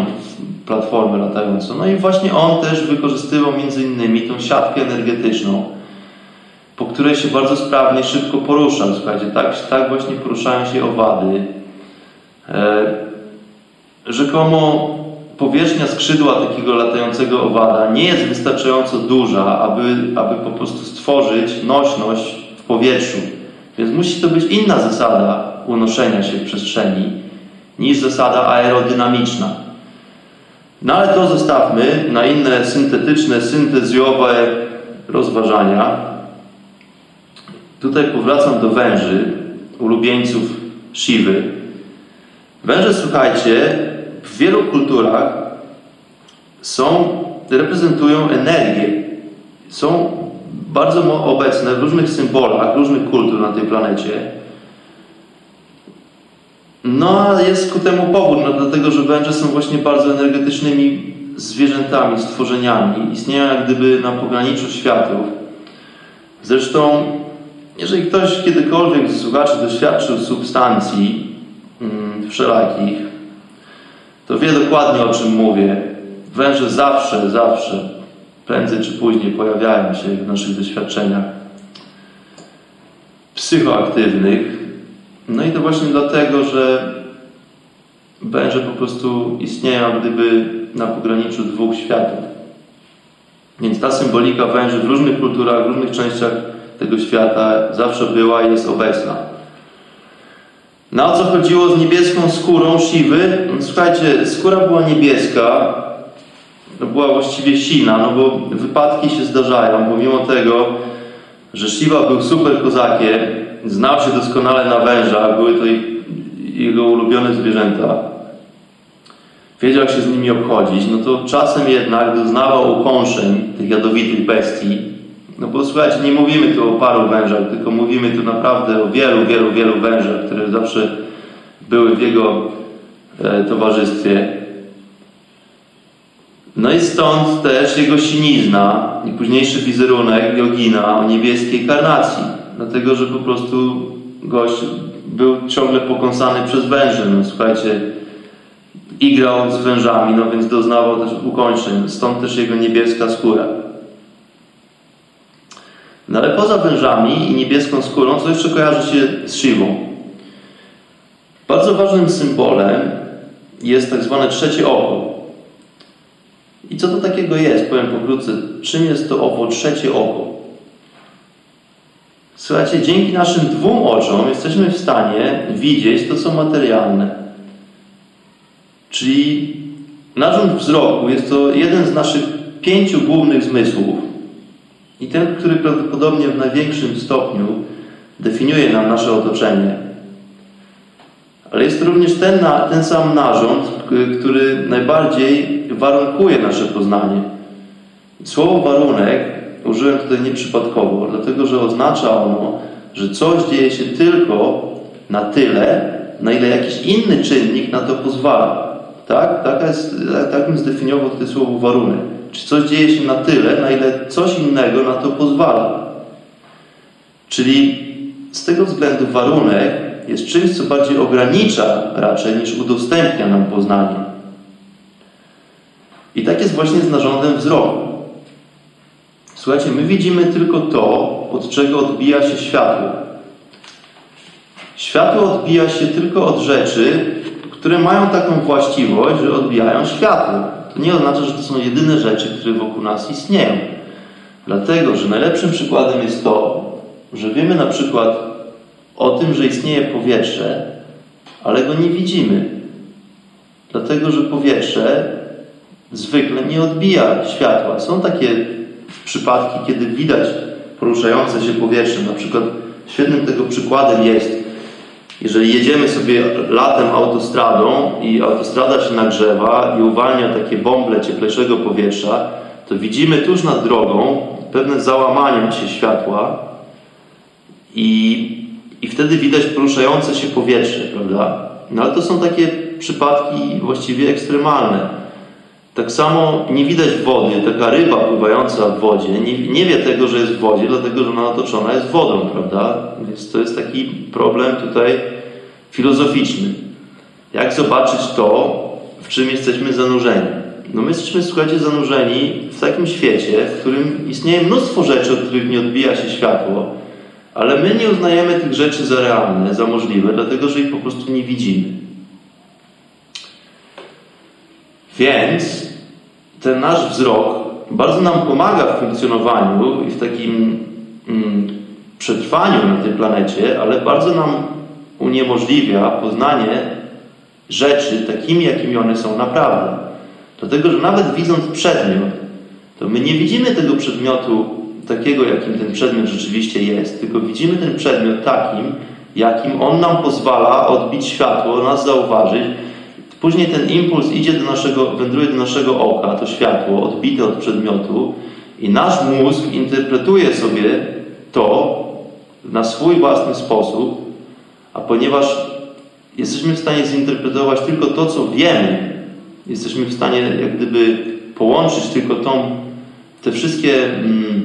platformę latającą. No i właśnie on też wykorzystywał między innymi tą siatkę energetyczną, po której się bardzo sprawnie, szybko poruszał. Słuchajcie, tak, tak właśnie poruszają się owady. E, rzekomo powierzchnia skrzydła takiego latającego owada nie jest wystarczająco duża, aby, aby po prostu stworzyć nośność w powietrzu. Więc musi to być inna zasada unoszenia się w przestrzeni niż zasada aerodynamiczna. No ale to zostawmy na inne syntetyczne, syntezjowe rozważania. Tutaj powracam do węży, ulubieńców Shiwy. Węże, słuchajcie, w wielu kulturach są, reprezentują energię. Są bardzo obecne w różnych symbolach, różnych kultur na tej planecie. No, a jest ku temu powód, no, dlatego że węże są właśnie bardzo energetycznymi zwierzętami, stworzeniami. Istnieją jak gdyby na pograniczu światów. Zresztą, jeżeli ktoś kiedykolwiek z słuchaczy doświadczył substancji mm, wszelakich, to wie dokładnie o czym mówię. Węże zawsze, zawsze, prędzej czy później pojawiają się w naszych doświadczeniach psychoaktywnych, no i to właśnie dlatego, że węże po prostu istnieją gdyby na pograniczu dwóch światów. Więc ta symbolika węży w różnych kulturach, w różnych częściach tego świata zawsze była i jest obecna. Na co chodziło z niebieską skórą siwy? No, słuchajcie, skóra była niebieska, była właściwie sina, no bo wypadki się zdarzają, pomimo tego, że Siwa był super kozakiem, znał się doskonale na wężach, były to jego ulubione zwierzęta. Wiedział, jak się z nimi obchodzić, no to czasem jednak doznawał ukąszeń tych jadowitych bestii. No bo słuchajcie, nie mówimy tu o paru wężach, tylko mówimy tu naprawdę o wielu, wielu, wielu wężach, które zawsze były w jego e, towarzystwie. No i stąd też jego sinizna i późniejszy wizerunek Jogina o niebieskiej karnacji. Dlatego, że po prostu gość był ciągle pokąsany przez węże. No słuchajcie, igrał z wężami, no więc doznawał też ukończeń. Stąd też jego niebieska skóra. No ale poza wężami i niebieską skórą, co jeszcze kojarzy się z Siwą? Bardzo ważnym symbolem jest tak zwane trzecie oko. I co to takiego jest? Powiem pokrótce. Czym jest to owo trzecie oko? Słuchajcie, dzięki naszym dwóm oczom jesteśmy w stanie widzieć to, co materialne. Czyli narząd wzroku jest to jeden z naszych pięciu głównych zmysłów i ten, który prawdopodobnie w największym stopniu definiuje nam nasze otoczenie. Ale jest to również ten, ten sam narząd, który najbardziej warunkuje nasze poznanie. Słowo warunek użyłem tutaj nieprzypadkowo, dlatego że oznacza ono, że coś dzieje się tylko na tyle, na ile jakiś inny czynnik na to pozwala. Tak? Taka jest, tak bym zdefiniował to słowo warunek. Czy coś dzieje się na tyle, na ile coś innego na to pozwala. Czyli z tego względu warunek jest czymś, co bardziej ogranicza raczej niż udostępnia nam poznanie. I tak jest właśnie z narządem wzroku. Słuchajcie, my widzimy tylko to, od czego odbija się światło. Światło odbija się tylko od rzeczy, które mają taką właściwość, że odbijają światło. To nie oznacza, że to są jedyne rzeczy, które wokół nas istnieją. Dlatego, że najlepszym przykładem jest to, że wiemy na przykład o tym, że istnieje powietrze, ale go nie widzimy. Dlatego, że powietrze zwykle nie odbija światła. Są takie przypadki, kiedy widać poruszające się powietrze. Na przykład świetnym tego przykładem jest, jeżeli jedziemy sobie latem autostradą i autostrada się nagrzewa i uwalnia takie bąble cieplejszego powietrza, to widzimy tuż nad drogą pewne załamanie się światła i, i wtedy widać poruszające się powietrze, prawda? No ale to są takie przypadki właściwie ekstremalne. Tak samo nie widać wody, taka ryba pływająca w wodzie nie, nie wie tego, że jest w wodzie, dlatego że ona otoczona jest wodą, prawda? Więc to jest taki problem tutaj filozoficzny. Jak zobaczyć to, w czym jesteśmy zanurzeni? No my jesteśmy, słuchajcie, zanurzeni w takim świecie, w którym istnieje mnóstwo rzeczy, od których nie odbija się światło, ale my nie uznajemy tych rzeczy za realne, za możliwe, dlatego że ich po prostu nie widzimy. Więc ten nasz wzrok bardzo nam pomaga w funkcjonowaniu i w takim mm, przetrwaniu na tej planecie, ale bardzo nam uniemożliwia poznanie rzeczy takimi, jakimi one są naprawdę. Dlatego, że nawet widząc przedmiot, to my nie widzimy tego przedmiotu takiego, jakim ten przedmiot rzeczywiście jest, tylko widzimy ten przedmiot takim, jakim on nam pozwala odbić światło, nas zauważyć Później ten impuls idzie do naszego, wędruje do naszego oka, to światło odbite od przedmiotu i nasz mózg interpretuje sobie to na swój własny sposób, a ponieważ jesteśmy w stanie zinterpretować tylko to, co wiemy, jesteśmy w stanie jak gdyby połączyć tylko tą, te wszystkie mm,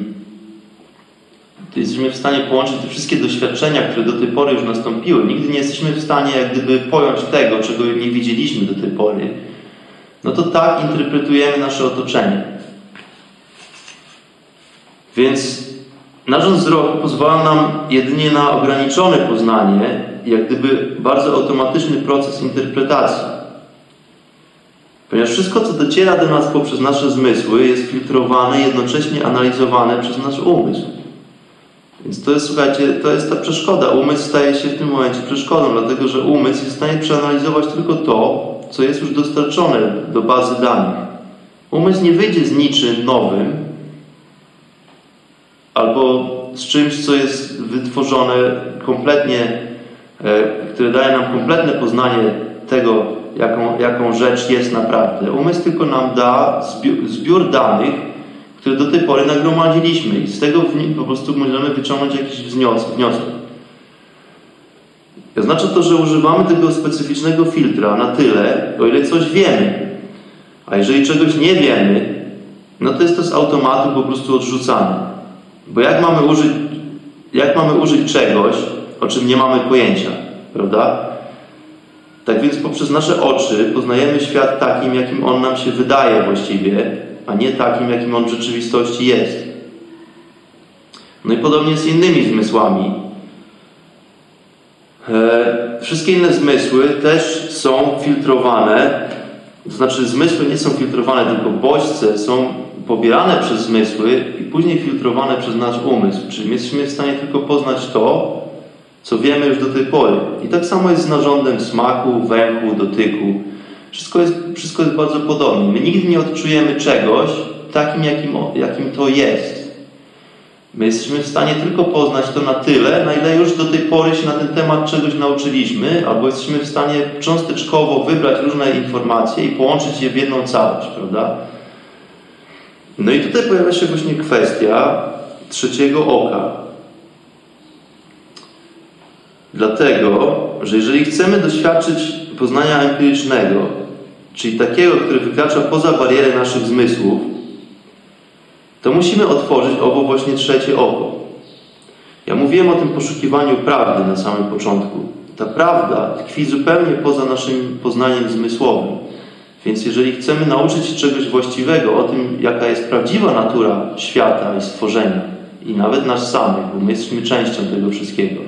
jesteśmy w stanie połączyć te wszystkie doświadczenia, które do tej pory już nastąpiły. Nigdy nie jesteśmy w stanie jak gdyby pojąć tego, czego nie widzieliśmy do tej pory. No to tak interpretujemy nasze otoczenie. Więc narząd wzroku pozwala nam jedynie na ograniczone poznanie, jak gdyby bardzo automatyczny proces interpretacji. Ponieważ wszystko, co dociera do nas poprzez nasze zmysły, jest filtrowane, jednocześnie analizowane przez nasz umysł. Więc to jest, słuchajcie, to jest ta przeszkoda. Umysł staje się w tym momencie przeszkodą, dlatego że umysł jest w stanie przeanalizować tylko to, co jest już dostarczone do bazy danych. Umysł nie wyjdzie z niczym nowym albo z czymś, co jest wytworzone kompletnie, e, które daje nam kompletne poznanie tego, jaką, jaką rzecz jest naprawdę. Umysł tylko nam da zbiór, zbiór danych, które do tej pory nagromadziliśmy i z tego po prostu możemy wyciągnąć jakiś wniosek. Oznacza to, że używamy tego specyficznego filtra na tyle, o ile coś wiemy. A jeżeli czegoś nie wiemy, no to jest to z automatu po prostu odrzucane. Bo jak mamy użyć, jak mamy użyć czegoś, o czym nie mamy pojęcia, prawda? Tak więc poprzez nasze oczy poznajemy świat takim, jakim on nam się wydaje właściwie, a nie takim, jakim on w rzeczywistości jest. No i podobnie z innymi zmysłami. E, wszystkie inne zmysły też są filtrowane, to znaczy zmysły nie są filtrowane, tylko bodźce są pobierane przez zmysły i później filtrowane przez nasz umysł. Czyli jesteśmy w stanie tylko poznać to, co wiemy już do tej pory. I tak samo jest z narządem smaku, węchu, dotyku. Wszystko jest, wszystko jest bardzo podobne. My nigdy nie odczujemy czegoś takim, jakim, jakim to jest. My jesteśmy w stanie tylko poznać to na tyle, na ile już do tej pory się na ten temat czegoś nauczyliśmy, albo jesteśmy w stanie cząsteczkowo wybrać różne informacje i połączyć je w jedną całość, prawda? No i tutaj pojawia się właśnie kwestia trzeciego oka. Dlatego, że jeżeli chcemy doświadczyć poznania empirycznego, czyli takiego, który wykracza poza barierę naszych zmysłów, to musimy otworzyć owo właśnie trzecie oko. Ja mówiłem o tym poszukiwaniu prawdy na samym początku. Ta prawda tkwi zupełnie poza naszym poznaniem zmysłowym. Więc jeżeli chcemy nauczyć się czegoś właściwego o tym, jaka jest prawdziwa natura świata i stworzenia, i nawet nas samych, bo my jesteśmy częścią tego wszystkiego,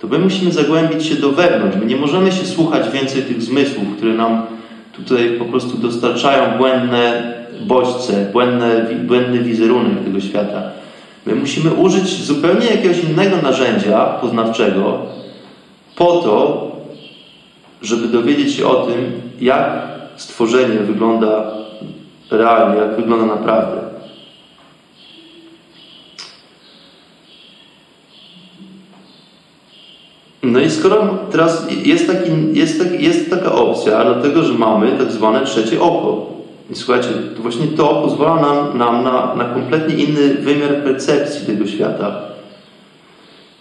to my musimy zagłębić się do wewnątrz. My nie możemy się słuchać więcej tych zmysłów, które nam tutaj po prostu dostarczają błędne bodźce, błędne, błędny wizerunek tego świata. My musimy użyć zupełnie jakiegoś innego narzędzia poznawczego po to, żeby dowiedzieć się o tym, jak stworzenie wygląda realnie, jak wygląda naprawdę. No i skoro teraz jest, taki, jest, taki, jest taka opcja, dlatego że mamy tak zwane trzecie oko. I słuchajcie, to właśnie to pozwala nam, nam na, na kompletnie inny wymiar percepcji tego świata.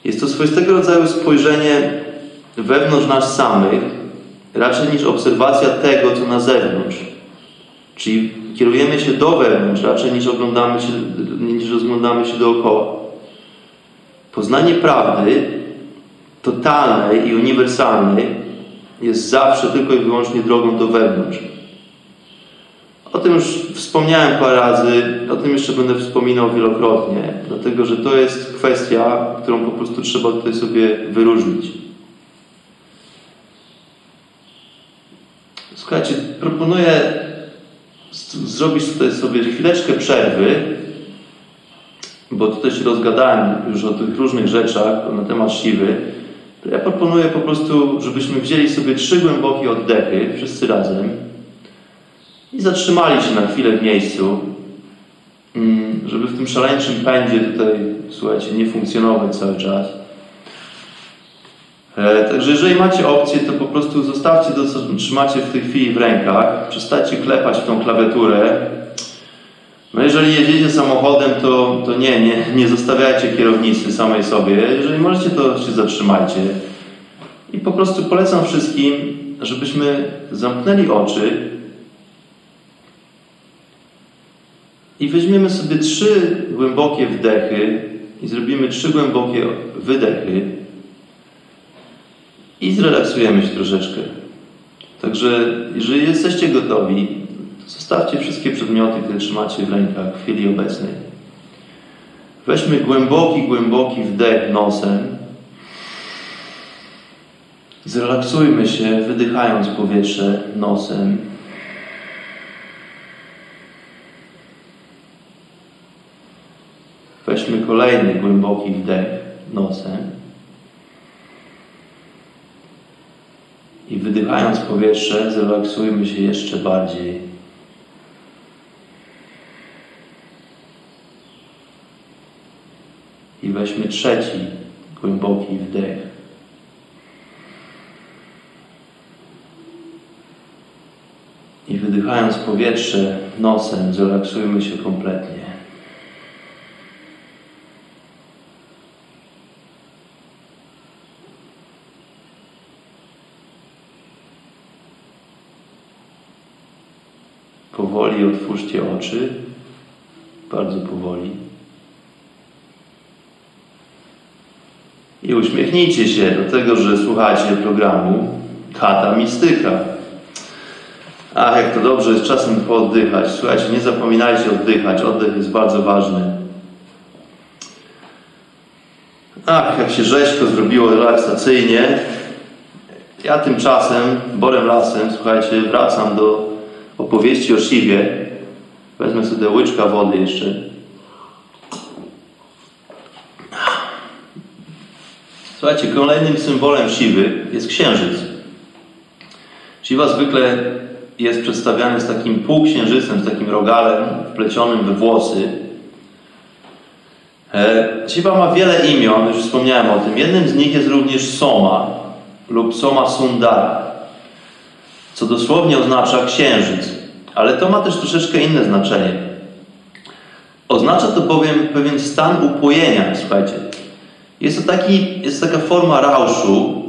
Jest to swoistego rodzaju spojrzenie wewnątrz nas samych, raczej niż obserwacja tego, co na zewnątrz. Czyli kierujemy się do wewnątrz, raczej niż oglądamy się, niż rozglądamy się dookoła. Poznanie prawdy totalnej i uniwersalnej jest zawsze tylko i wyłącznie drogą do wewnątrz. O tym już wspomniałem parę razy, o tym jeszcze będę wspominał wielokrotnie, dlatego że to jest kwestia, którą po prostu trzeba tutaj sobie wyróżnić. Słuchajcie, proponuję zrobić tutaj sobie chwileczkę przerwy, bo tutaj się rozgadałem już o tych różnych rzeczach na temat siwy. To ja proponuję po prostu, żebyśmy wzięli sobie trzy głębokie oddechy, wszyscy razem i zatrzymali się na chwilę w miejscu, mm, żeby w tym szaleńczym pędzie tutaj, słuchajcie, nie funkcjonować cały czas. E, także jeżeli macie opcję, to po prostu zostawcie to, co trzymacie w tej chwili w rękach. Przestańcie klepać w tą klawiaturę. No jeżeli jedziecie samochodem, to, to nie, nie, nie zostawiajcie kierownicy samej sobie. Jeżeli możecie, to się zatrzymajcie. I po prostu polecam wszystkim, żebyśmy zamknęli oczy i weźmiemy sobie trzy głębokie wdechy i zrobimy trzy głębokie wydechy i zrelaksujemy się troszeczkę. Także jeżeli jesteście gotowi, to zostawcie wszystkie przedmioty, które trzymacie w rękach w chwili obecnej. Weźmy głęboki, głęboki wdech nosem. Zrelaksujmy się, wydychając powietrze nosem. Weźmy kolejny głęboki wdech nosem. I wydychając powietrze, zrelaksujmy się jeszcze bardziej. I weźmy trzeci głęboki wdech. I wydychając powietrze nosem, zrelaksujmy się kompletnie. Powoli otwórzcie oczy, bardzo powoli. I uśmiechnijcie się do tego, że słuchacie programu Kata Mistyka. Ach, jak to dobrze jest czasem pooddychać. Słuchajcie, nie zapominajcie oddychać. Oddech jest bardzo ważny. Ach, jak się rzeźko zrobiło relaksacyjnie. Ja tymczasem, borem lasem, słuchajcie, wracam do opowieści o Siwie. Wezmę sobie łyczka wody jeszcze. Słuchajcie, kolejnym symbolem siwy jest księżyc. Siwa zwykle jest przedstawiany z takim półksiężycem, z takim rogalem wplecionym we włosy. E, Shiva ma wiele imion, już wspomniałem o tym. Jednym z nich jest również Soma lub Soma Sundara, co dosłownie oznacza księżyc, ale to ma też troszeczkę inne znaczenie. Oznacza to bowiem pewien stan upojenia, słuchajcie. Jest to taki, jest taka forma rauszu,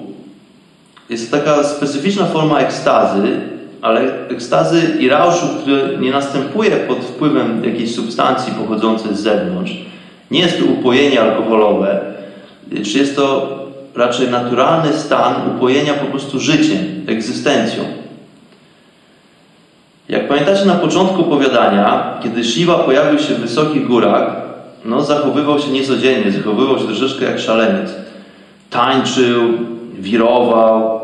jest taka specyficzna forma ekstazy, ale ekstazy i rauszu, który nie następuje pod wpływem jakiejś substancji pochodzącej z zewnątrz. Nie jest to upojenie alkoholowe, czy jest to raczej naturalny stan upojenia po prostu życiem, egzystencją. Jak pamiętacie na początku opowiadania, kiedy Shiva pojawił się w wysokich górach, no zachowywał się niecodziennie, zachowywał się troszeczkę jak szaleniec. Tańczył, wirował,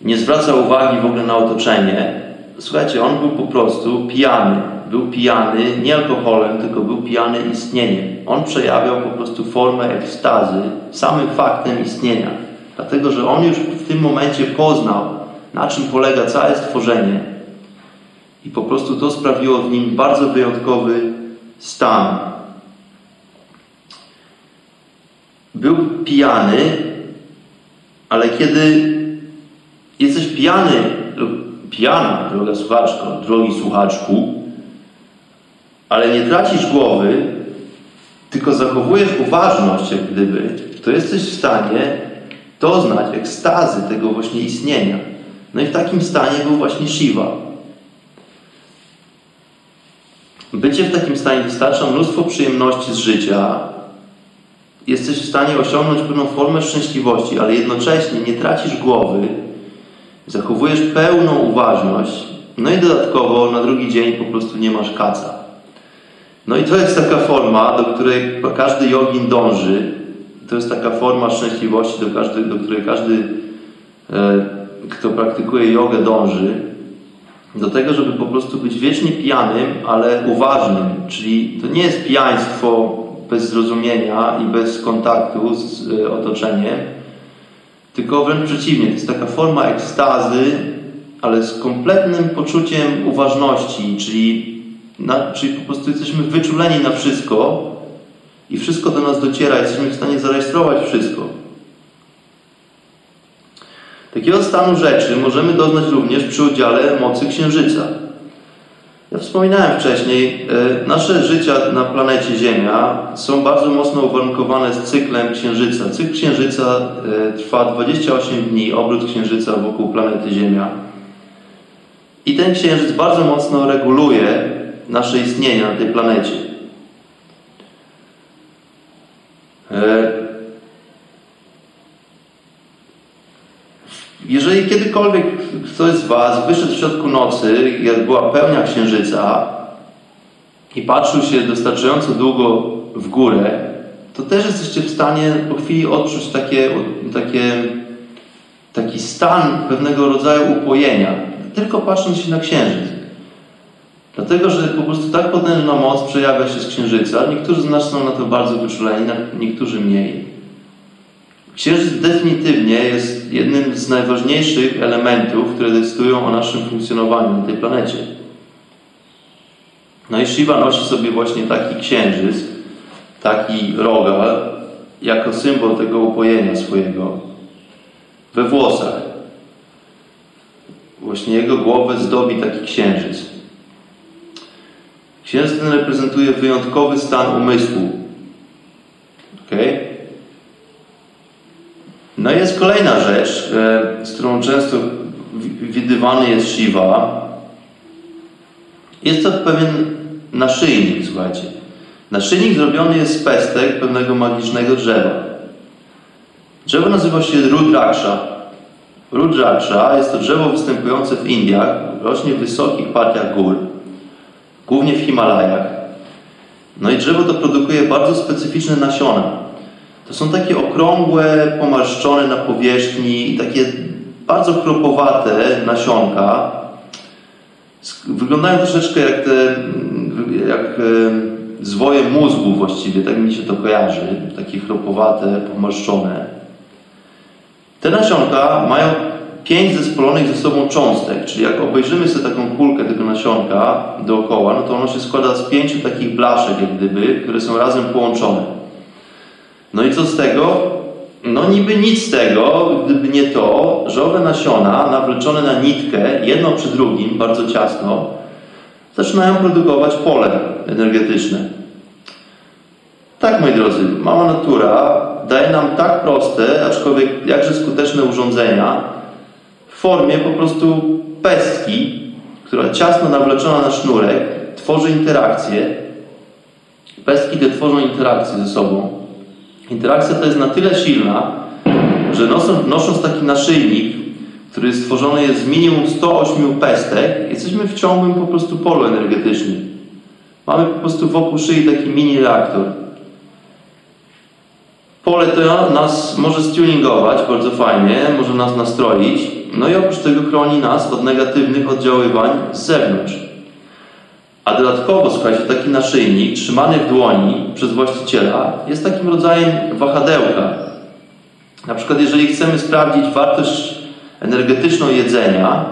nie zwracał uwagi w ogóle na otoczenie. Słuchajcie, on był po prostu pijany. Był pijany nie alkoholem, tylko był pijany istnieniem. On przejawiał po prostu formę ekstazy samym faktem istnienia. Dlatego, że on już w tym momencie poznał, na czym polega całe stworzenie. I po prostu to sprawiło w nim bardzo wyjątkowy stan. Był pijany, ale kiedy jesteś pijany lub pijana, droga słuchaczko, drogi słuchaczku, ale nie tracisz głowy, tylko zachowujesz uważność, jak gdyby, to jesteś w stanie doznać ekstazy tego właśnie istnienia. No i w takim stanie był właśnie Shiva. Bycie w takim stanie wystarcza mnóstwo przyjemności z życia. Jesteś w stanie osiągnąć pewną formę szczęśliwości, ale jednocześnie nie tracisz głowy, zachowujesz pełną uważność, no i dodatkowo na drugi dzień po prostu nie masz kaca. No i to jest taka forma, do której każdy jogin dąży. To jest taka forma szczęśliwości, do, każdy, do której każdy, e, kto praktykuje jogę, dąży. Do tego, żeby po prostu być wiecznie pijanym, ale uważnym. Czyli to nie jest pijaństwo bez zrozumienia i bez kontaktu z e, otoczeniem, tylko wręcz przeciwnie. To jest taka forma ekstazy, ale z kompletnym poczuciem uważności, czyli na, czyli po prostu jesteśmy wyczuleni na wszystko i wszystko do nas dociera, jesteśmy w stanie zarejestrować wszystko. Takiego stanu rzeczy możemy doznać również przy udziale mocy Księżyca. Ja wspominałem wcześniej, e, nasze życia na planecie Ziemia są bardzo mocno uwarunkowane z cyklem Księżyca. Cykl Księżyca e, trwa 28 dni, obrót Księżyca wokół planety Ziemia. I ten Księżyc bardzo mocno reguluje nasze istnienie na tej planecie. Jeżeli kiedykolwiek ktoś z Was wyszedł w środku nocy, jak była pełnia księżyca i patrzył się dostarczająco długo w górę, to też jesteście w stanie po chwili odczuć takie, takie, taki stan pewnego rodzaju upojenia, tylko patrząc się na księżyc. Dlatego, że po prostu tak potężna moc przejawia się z księżyca. Niektórzy z nas są na to bardzo wyczuleni, niektórzy mniej. Księżyc definitywnie jest jednym z najważniejszych elementów, które decydują o naszym funkcjonowaniu na tej planecie. No i Shiva nosi sobie właśnie taki księżyc, taki rogal, jako symbol tego upojenia swojego we włosach. Właśnie jego głowę zdobi taki księżyc. Księżyc ten reprezentuje wyjątkowy stan umysłu. No i jest kolejna rzecz, e, z którą często widywany jest Shiva. Jest to pewien naszyjnik, słuchajcie. Naszyjnik zrobiony jest z pestek pewnego magicznego drzewa. Drzewo nazywa się Rudraksha. Rudraksha jest to drzewo występujące w Indiach, rośnie w wysokich partiach gór głównie w Himalajach. No i drzewo to produkuje bardzo specyficzne nasiona. To są takie okrągłe, pomarszczone na powierzchni i takie bardzo chropowate nasionka. Wyglądają troszeczkę jak te jak e, zwoje mózgu właściwie, tak mi się to kojarzy. Takie chropowate, pomarszczone. Te nasionka mają pięć zespolonych ze sobą cząstek, czyli jak obejrzymy sobie taką kulkę tego nasionka dookoła, no to ono się składa z pięciu takich blaszek, jak gdyby, które są razem połączone. No i co z tego? No niby nic z tego, gdyby nie to, że owe nasiona nawleczone na nitkę, jedno przy drugim, bardzo ciasno, zaczynają produkować pole energetyczne. Tak, moi drodzy, mała natura daje nam tak proste, aczkolwiek jakże skuteczne urządzenia w formie po prostu pestki, która ciasno nawleczona na sznurek tworzy interakcje. Pestki te tworzą interakcje ze sobą. Interakcja ta jest na tyle silna, że nosząc, nosząc taki naszyjnik, który stworzony jest z minimum 108 pestek, jesteśmy w ciągłym po prostu polu energetycznym. Mamy po prostu wokół szyi taki mini reaktor. Pole to nas może stuningować bardzo fajnie, może nas nastroić, no i oprócz tego chroni nas od negatywnych oddziaływań z zewnątrz. A dodatkowo, słuchajcie, taki naszyjnik trzymany w dłoni przez właściciela jest takim rodzajem wahadełka. Na przykład, jeżeli chcemy sprawdzić wartość energetyczną jedzenia,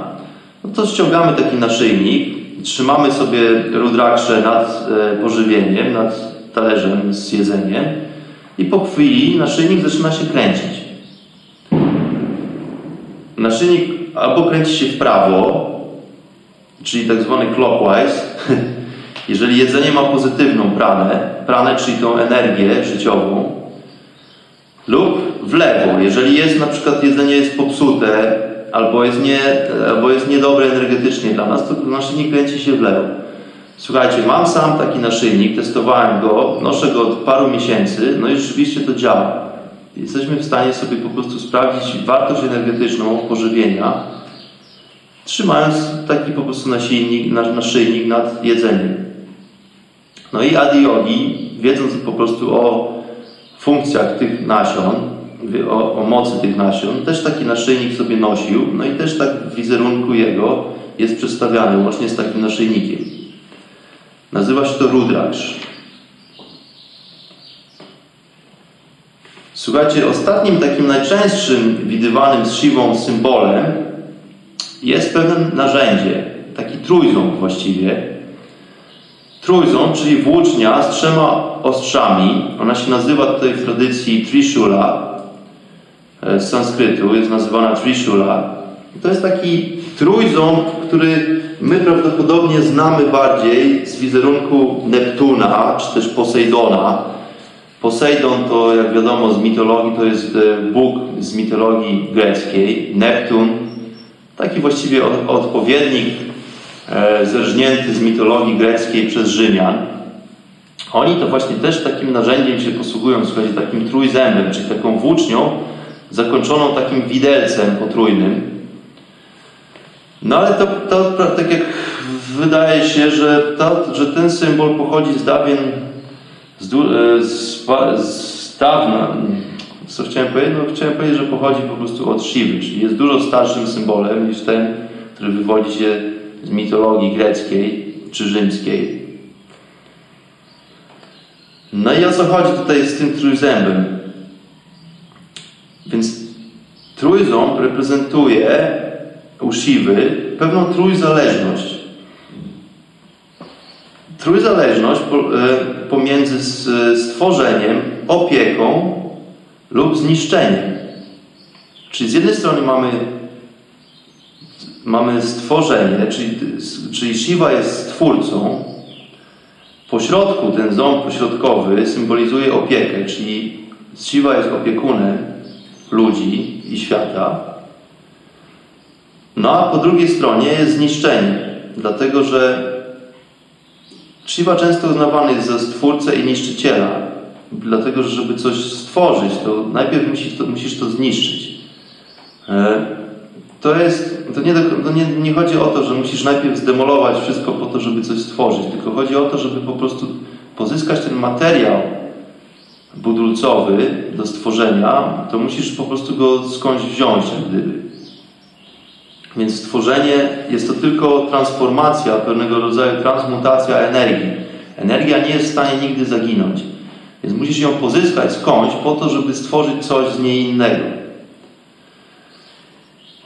no to ściągamy taki naszyjnik, trzymamy sobie rudraksze nad e, pożywieniem, nad talerzem z jedzeniem i po chwili naszyjnik zaczyna się kręcić. Naszyjnik albo kręci się w prawo, czyli tak zwany clockwise, (laughs) jeżeli jedzenie ma pozytywną pranę, pranę, czyli tą energię życiową, lub w lewo, jeżeli jest na przykład jedzenie jest popsute, albo jest, nie, albo jest niedobre energetycznie dla nas, to naszyjnik kręci się w lewo. Słuchajcie, mam sam taki naszyjnik, testowałem go, noszę go od paru miesięcy, no i rzeczywiście to działa. Jesteśmy w stanie sobie po prostu sprawdzić wartość energetyczną pożywienia, trzymając taki po prostu naszyjnik, naszyjnik nad jedzeniem. No i adiogi, wiedząc po prostu o funkcjach tych nasion, o, o, mocy tych nasion, też taki naszyjnik sobie nosił, no i też tak w wizerunku jego jest przedstawiany, łącznie z takim naszyjnikiem. Nazywa się to Rudraksh. Słuchajcie, ostatnim takim najczęstszym widywanym z siwą symbolem jest pewne narzędzie, taki trójząb właściwie. Trójząb, czyli włócznia z trzema ostrzami. Ona się nazywa tutaj w tradycji Trishula e, z sanskrytu, jest nazywana Trishula. To jest taki trójząb, który my prawdopodobnie znamy bardziej z wizerunku Neptuna, czy też Posejdona. Posejdon to, jak wiadomo z mitologii, to jest e, Bóg z mitologii greckiej. Neptun, taki właściwie odpowiednik e, zerżnięty z mitologii greckiej przez Rzymian. Oni to właśnie też takim narzędziem się posługują, słuchajcie, takim trójzębem, czyli taką włócznią zakończoną takim widelcem potrójnym. No ale to, to, to, tak jak wydaje się, że, to, że ten symbol pochodzi z dawien, z, e, z, z dawna. Co chciałem powiedzieć? No, chciałem powiedzieć, że pochodzi po prostu od Siwy, czyli jest dużo starszym symbolem niż ten, który wywodzi się z mitologii greckiej czy rzymskiej. No i o co chodzi tutaj z tym trójzębem? Więc trójząb reprezentuje u Siwy pewną trójzależność. Trójzależność e, pomiędzy stworzeniem, opieką lub zniszczeniem. Czyli z jednej strony mamy, mamy stworzenie, czyli, czyli Shiva jest stwórcą. Po środku ten ząb pośrodkowy symbolizuje opiekę, czyli Shiva jest opiekunem ludzi i świata. No a po drugiej stronie jest zniszczenie, dlatego że Shiva często uznawany jest za stwórcę i niszczyciela, dlatego że żeby coś stworzyć, to najpierw musisz to, musisz to zniszczyć. E, to jest, to, nie, to nie, nie chodzi o to, że musisz najpierw zdemolować wszystko po to, żeby coś stworzyć, tylko chodzi o to, żeby po prostu pozyskać ten materiał budulcowy do stworzenia, to musisz po prostu go skądś wziąć, gdyby. Więc stworzenie jest to tylko transformacja, pewnego rodzaju transmutacja energii. Energia nie jest w stanie nigdy zaginąć. Więc musisz ją pozyskać skądś po to, żeby stworzyć coś z niej innego.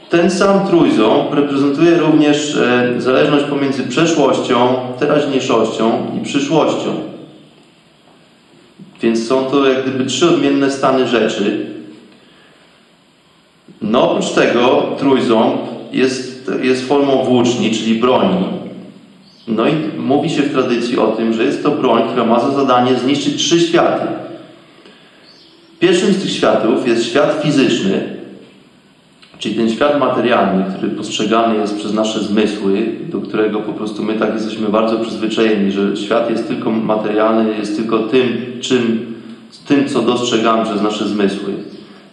ten sam trójząb reprezentuje również e, zależność pomiędzy przeszłością, teraźniejszością i przyszłością. Więc są to jak gdyby trzy odmienne stany rzeczy. No oprócz tego trójząb jest, jest formą włóczni, czyli broni. No i mówi się w tradycji o tym, że jest to broń, która ma za zadanie zniszczyć trzy światy. Pierwszym z tych światów jest świat fizyczny, czyli ten świat materialny, który postrzegany jest przez nasze zmysły, do którego po prostu my tak jesteśmy bardzo przyzwyczajeni, że świat jest tylko materialny, jest tylko tym, czym, tym co dostrzegamy przez nasze zmysły.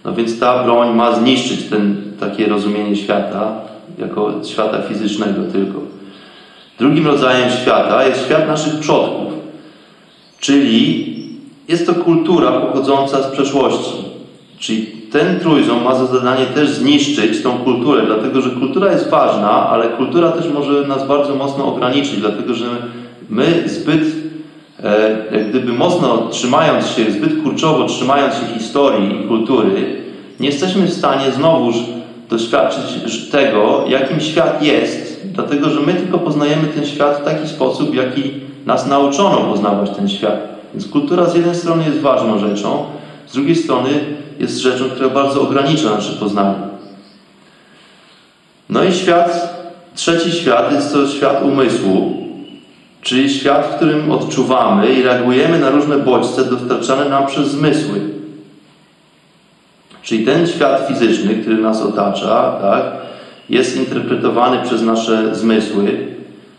No więc ta broń ma zniszczyć ten, takie rozumienie świata, jako świata fizycznego tylko. Drugim rodzajem świata jest świat naszych przodków, czyli jest to kultura pochodząca z przeszłości. Czyli ten trójząb ma za zadanie też zniszczyć tą kulturę, dlatego że kultura jest ważna, ale kultura też może nas bardzo mocno ograniczyć, dlatego że my zbyt, e, gdyby mocno trzymając się, zbyt kurczowo trzymając się historii i kultury, nie jesteśmy w stanie znowuż doświadczyć tego, jakim świat jest, dlatego że my tylko poznajemy ten świat w taki sposób, w jaki nas nauczono poznawać ten świat. Więc kultura z jednej strony jest ważną rzeczą, z drugiej strony jest rzeczą, która bardzo ogranicza nasze poznanie. No i świat, trzeci świat jest to świat umysłu, czyli świat, w którym odczuwamy i reagujemy na różne bodźce dostarczane nam przez zmysły. Czyli ten świat fizyczny, który nas otacza, tak, jest interpretowany przez nasze zmysły.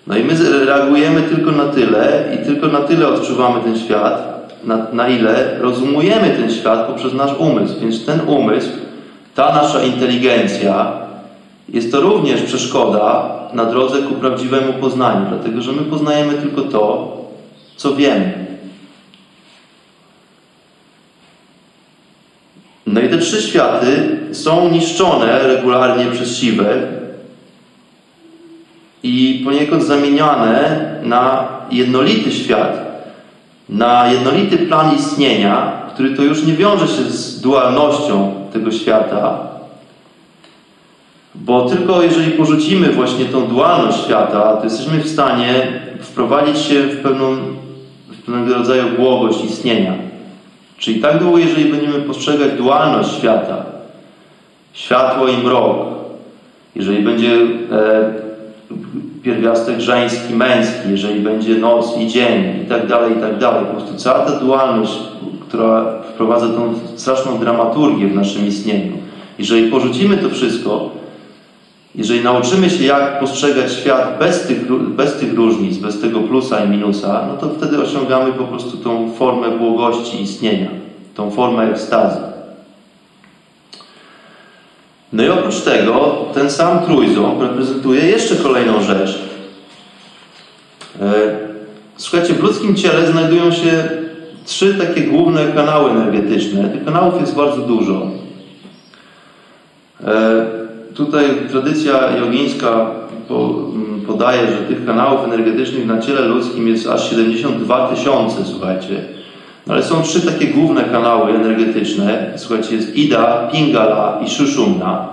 No i my reagujemy tylko na tyle i tylko na tyle odczuwamy ten świat, na, na ile rozumujemy ten świat poprzez nasz umysł. Więc ten umysł, ta nasza inteligencja, jest to również przeszkoda na drodze ku prawdziwemu poznaniu, dlatego że my poznajemy tylko to, co wiemy. No i te trzy światy są niszczone regularnie przez siwę i poniekąd zamieniane na jednolity świat, na jednolity plan istnienia, który to już nie wiąże się z dualnością tego świata, bo tylko jeżeli porzucimy właśnie tą dualność świata, to jesteśmy w stanie wprowadzić się w, pewną, w pewnego rodzaju błogość istnienia. Czyli tak długo, jeżeli będziemy postrzegać dualność świata, światło i mrok, jeżeli będzie e, pierwiastek żeński, męski, jeżeli będzie noc i dzień i tak dalej, i tak dalej. Po prostu cała ta dualność, która wprowadza tą straszną dramaturgię w naszym istnieniu. Jeżeli porzucimy to wszystko, jeżeli nauczymy się, jak postrzegać świat bez tych, bez tych różnic, bez tego plusa i minusa, no to wtedy osiągamy po prostu tą formę błogości istnienia, tą formę ekstazy. No i oprócz tego ten sam trójząb reprezentuje jeszcze kolejną rzecz. E, słuchajcie, w ludzkim ciele znajdują się trzy takie główne kanały energetyczne. Tych kanałów jest bardzo dużo. Tutaj tradycja jogińska podaje, że tych kanałów energetycznych na ciele ludzkim jest aż 72 tysiące, słuchajcie. Ale są trzy takie główne kanały energetyczne. Słuchajcie, jest Ida, Pingala i Shushumna.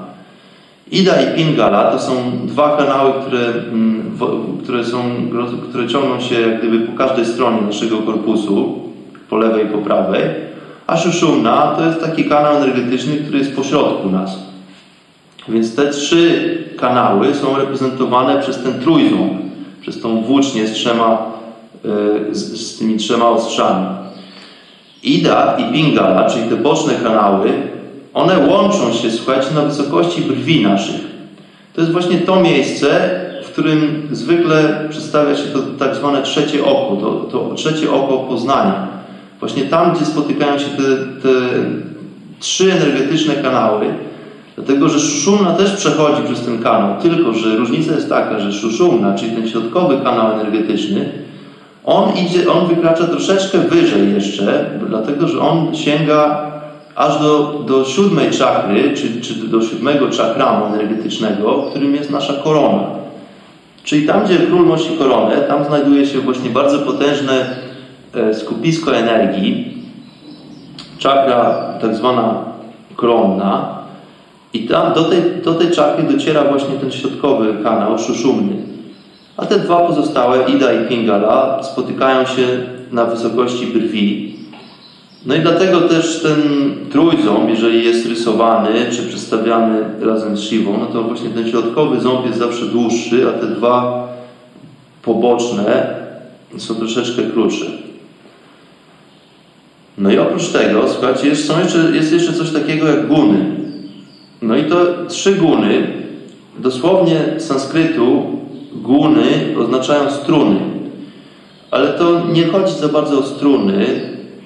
Ida i Pingala to są dwa kanały, które, mm, które, są, które ciągną się jak gdyby po każdej stronie naszego korpusu, po lewej i po prawej. A Shushumna to jest taki kanał energetyczny, który jest pośrodku nas. Więc te trzy kanały są reprezentowane przez ten trójząb, przez tą włócznię z trzema, e, z, z tymi trzema ostrzami. Ida i Pingala, czyli te boczne kanały, one łączą się, słuchajcie, na wysokości brwi naszych. To jest właśnie to miejsce, w którym zwykle przedstawia się to tak zwane trzecie oko, to, to trzecie oko poznania. Właśnie tam, gdzie spotykają się te, te trzy energetyczne kanały, dlatego że szuszumna też przechodzi przez ten kanał, tylko że różnica jest taka, że szuszumna, czyli ten środkowy kanał energetyczny, on idzie, on wykracza troszeczkę wyżej jeszcze, dlatego że on sięga aż do, do siódmej czakry, czy, czy do siódmego czakramu energetycznego, w którym jest nasza korona. Czyli tam, gdzie król nosi koronę, tam znajduje się właśnie bardzo potężne e, skupisko energii, czakra tak zwana koronna. I tam do tej, do tej czakry dociera właśnie ten środkowy kanał szuszumny. A te dwa pozostałe, Ida i Pingala, spotykają się na wysokości brwi. No i dlatego też ten trójząb, jeżeli jest rysowany czy przedstawiany razem z Siwą, no to właśnie ten środkowy ząb jest zawsze dłuższy, a te dwa poboczne są troszeczkę krótsze. No i oprócz tego, słuchajcie, jest, jeszcze, jest jeszcze coś takiego jak guny. No i to trzy guny, dosłownie z sanskrytu guny oznaczają struny. Ale to nie chodzi za bardzo o struny,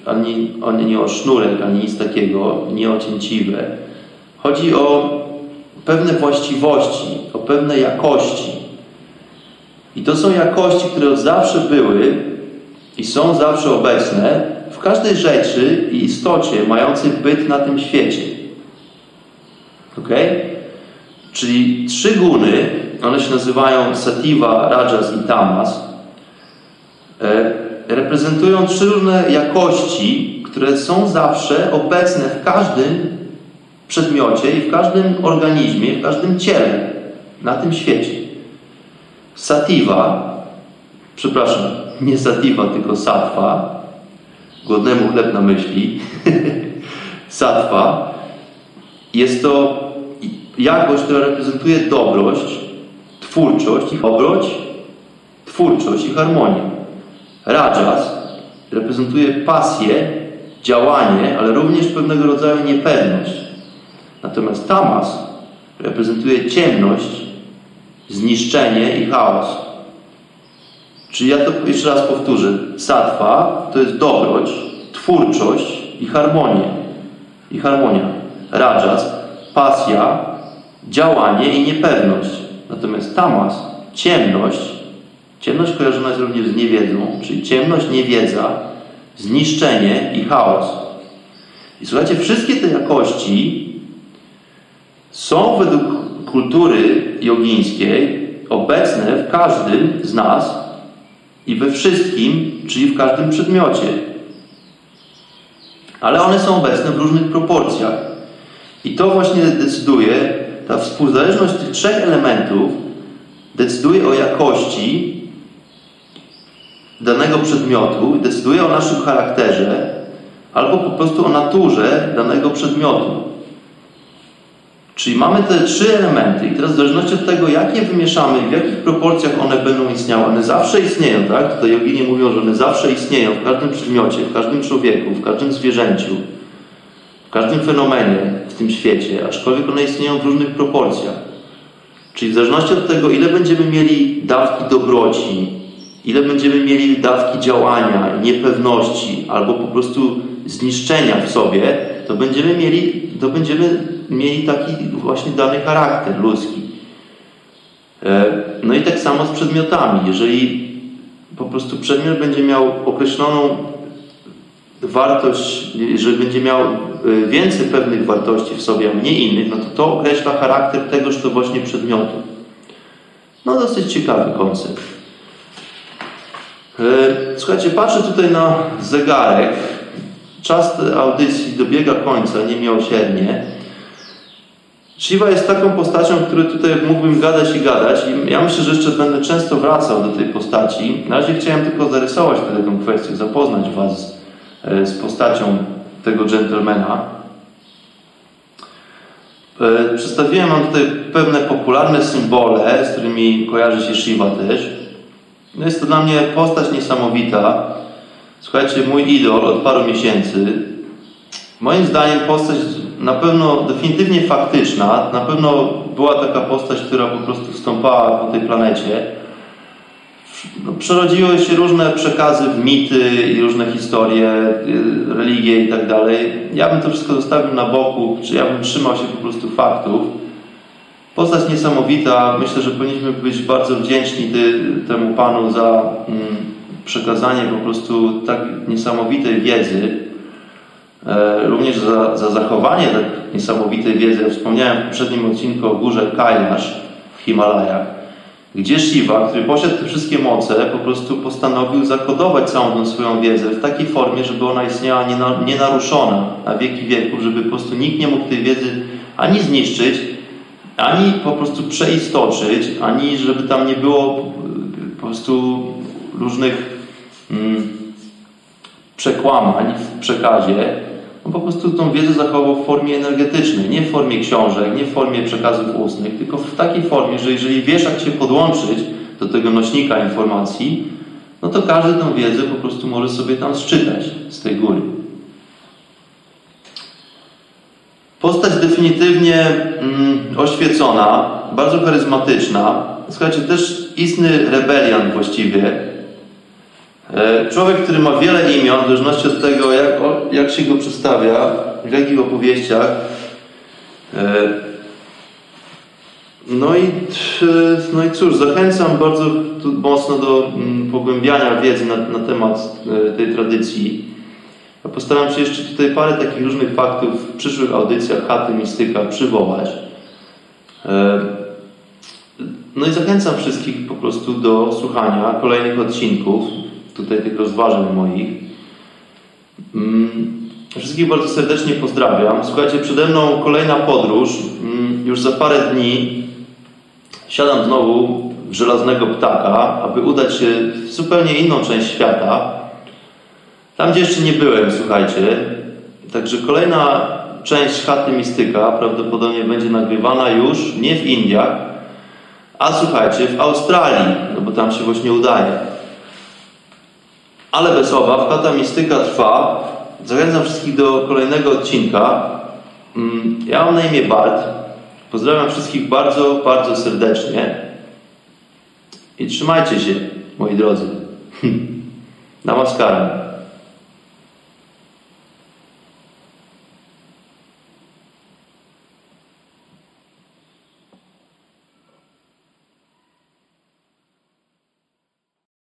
ani, ani o sznurek, ani nic takiego, nie o cięciwe. Chodzi o pewne właściwości, o pewne jakości. I to są jakości, które zawsze były i są zawsze obecne w każdej rzeczy i istocie mającej byt na tym świecie. Ok? Czyli trzy guny, one się nazywają Sativa, Rajas i Tamas, e, reprezentują trzy różne jakości, które są zawsze obecne w każdym przedmiocie i w każdym organizmie, w każdym ciele na tym świecie. Sativa, przepraszam, nie sativa, tylko satwa, głodnemu chleb na myśli, (laughs) satwa, jest to jakość, która reprezentuje dobrość, twórczość i obroć, twórczość i harmonię. Rajas reprezentuje pasję, działanie, ale również pewnego rodzaju niepewność. Natomiast tamas reprezentuje ciemność, zniszczenie i chaos. Czyli ja to jeszcze raz powtórzę. Satwa to jest dobroć, twórczość i harmonia. I harmonia. Rajas, pasja, działanie i niepewność. Natomiast tamas, ciemność, ciemność kojarzona jest również z niewiedzą, czyli ciemność, niewiedza, zniszczenie i chaos. I słuchajcie, wszystkie te jakości są według kultury jogińskiej obecne w każdym z nas i we wszystkim, czyli w każdym przedmiocie. Ale one są obecne w różnych proporcjach. I to właśnie decyduje, ta współzależność tych trzech elementów decyduje o jakości danego przedmiotu, decyduje o naszym charakterze, albo po prostu o naturze danego przedmiotu. Czyli mamy te trzy elementy i teraz w zależności od tego, jakie wymieszamy i w jakich proporcjach one będą istniały, one zawsze istnieją, tak? Tutaj jogini mówią, że one zawsze istnieją w każdym przedmiocie, w każdym człowieku, w każdym zwierzęciu, każdym fenomenie w tym świecie, aczkolwiek one istnieją w różnych proporcjach. Czyli w zależności od tego, ile będziemy mieli dawki dobroci, ile będziemy mieli dawki działania, niepewności albo po prostu zniszczenia w sobie, to będziemy mieli, to będziemy mieli taki właśnie dany charakter ludzki. E, no i tak samo z przedmiotami. Jeżeli po prostu przedmiot będzie miał określoną wartość, jeżeli będzie miał e, więcej pewnych wartości w sobie, a mniej innych, no to to określa charakter tegoż to właśnie przedmiotu. No dosyć ciekawy koncept. E, słuchajcie, patrzę tutaj na zegarek. Czas audycji dobiega końca niemiłosiernie. Shiva jest taką postacią, której tutaj mógłbym gadać i gadać i ja myślę, że jeszcze będę często wracał do tej postaci. Na razie chciałem tylko zarysować tę kwestię, zapoznać Was z postacią tego gentlemana. E, przedstawiłem Wam tutaj pewne popularne symbole, z którymi kojarzy się Shiva też. No jest to dla mnie postać niesamowita. Słuchajcie, mój idol od paru miesięcy. Moim zdaniem postać na pewno definitywnie faktyczna. Na pewno była taka postać, która po prostu stąpała po tej planecie. No, przerodziły się różne przekazy w mity i różne historie, y, religie i tak dalej. Ja bym to wszystko zostawił na boku, czy ja bym trzymał się po prostu faktów. Postać niesamowita. Myślę, że powinniśmy być bardzo wdzięczni ty, temu Panu za mm, przekazanie po prostu tak niesamowitej wiedzy. E, również za, za zachowanie tak niesamowitej wiedzy. Ja wspomniałem w poprzednim odcinku o górze Kailash w Himalajach, gdzie Shiva, który posiadł te wszystkie moce, po prostu postanowił zakodować całą tą swoją wiedzę w takiej formie, żeby ona istniała nienaruszona na wieki wieków, żeby po prostu nikt nie mógł tej wiedzy ani zniszczyć, ani po prostu przeistoczyć, ani żeby tam nie było po prostu różnych mm, przekłamań w przekazie. On po prostu tą wiedzę zachował w formie energetycznej, nie w formie książek, nie w formie przekazów ustnych, tylko w takiej formie, że jeżeli wiesz, jak się podłączyć do tego nośnika informacji, no to każdy tę wiedzę po prostu może sobie tam zczytać z tej góry. Postać definitywnie mm, oświecona, bardzo charyzmatyczna. Słuchajcie, też istny rebelian właściwie. E, człowiek, który ma wiele imion, w zależności od tego, jak, jak się go przedstawia, w jakich opowieściach. E, no i, no i cóż, zachęcam bardzo mocno do mm, pogłębiania wiedzy na, na temat e, tej tradycji. Ja postaram się jeszcze tutaj parę takich różnych faktów w przyszłych audycjach chaty mistyka przywołać. No i zachęcam wszystkich po prostu do słuchania kolejnych odcinków, tutaj tych rozważań moich. Mm, wszystkich bardzo serdecznie pozdrawiam. Słuchajcie, przede mną kolejna podróż. Mm, już za parę dni siadam znowu w żelaznego ptaka, aby udać się w zupełnie inną część świata. Tam, gdzie jeszcze nie byłem, słuchajcie. Także kolejna część chaty mistyka prawdopodobnie będzie nagrywana już nie w Indiach, a słuchajcie, w Australii, no bo tam się właśnie udaje. Ale bez obaw, chata mistyka trwa. Zachęcam wszystkich do kolejnego odcinka. Mm, ja mam na imię Bart. Pozdrawiam wszystkich bardzo, bardzo serdecznie. I trzymajcie się, moi drodzy. (laughs) Namaskaram.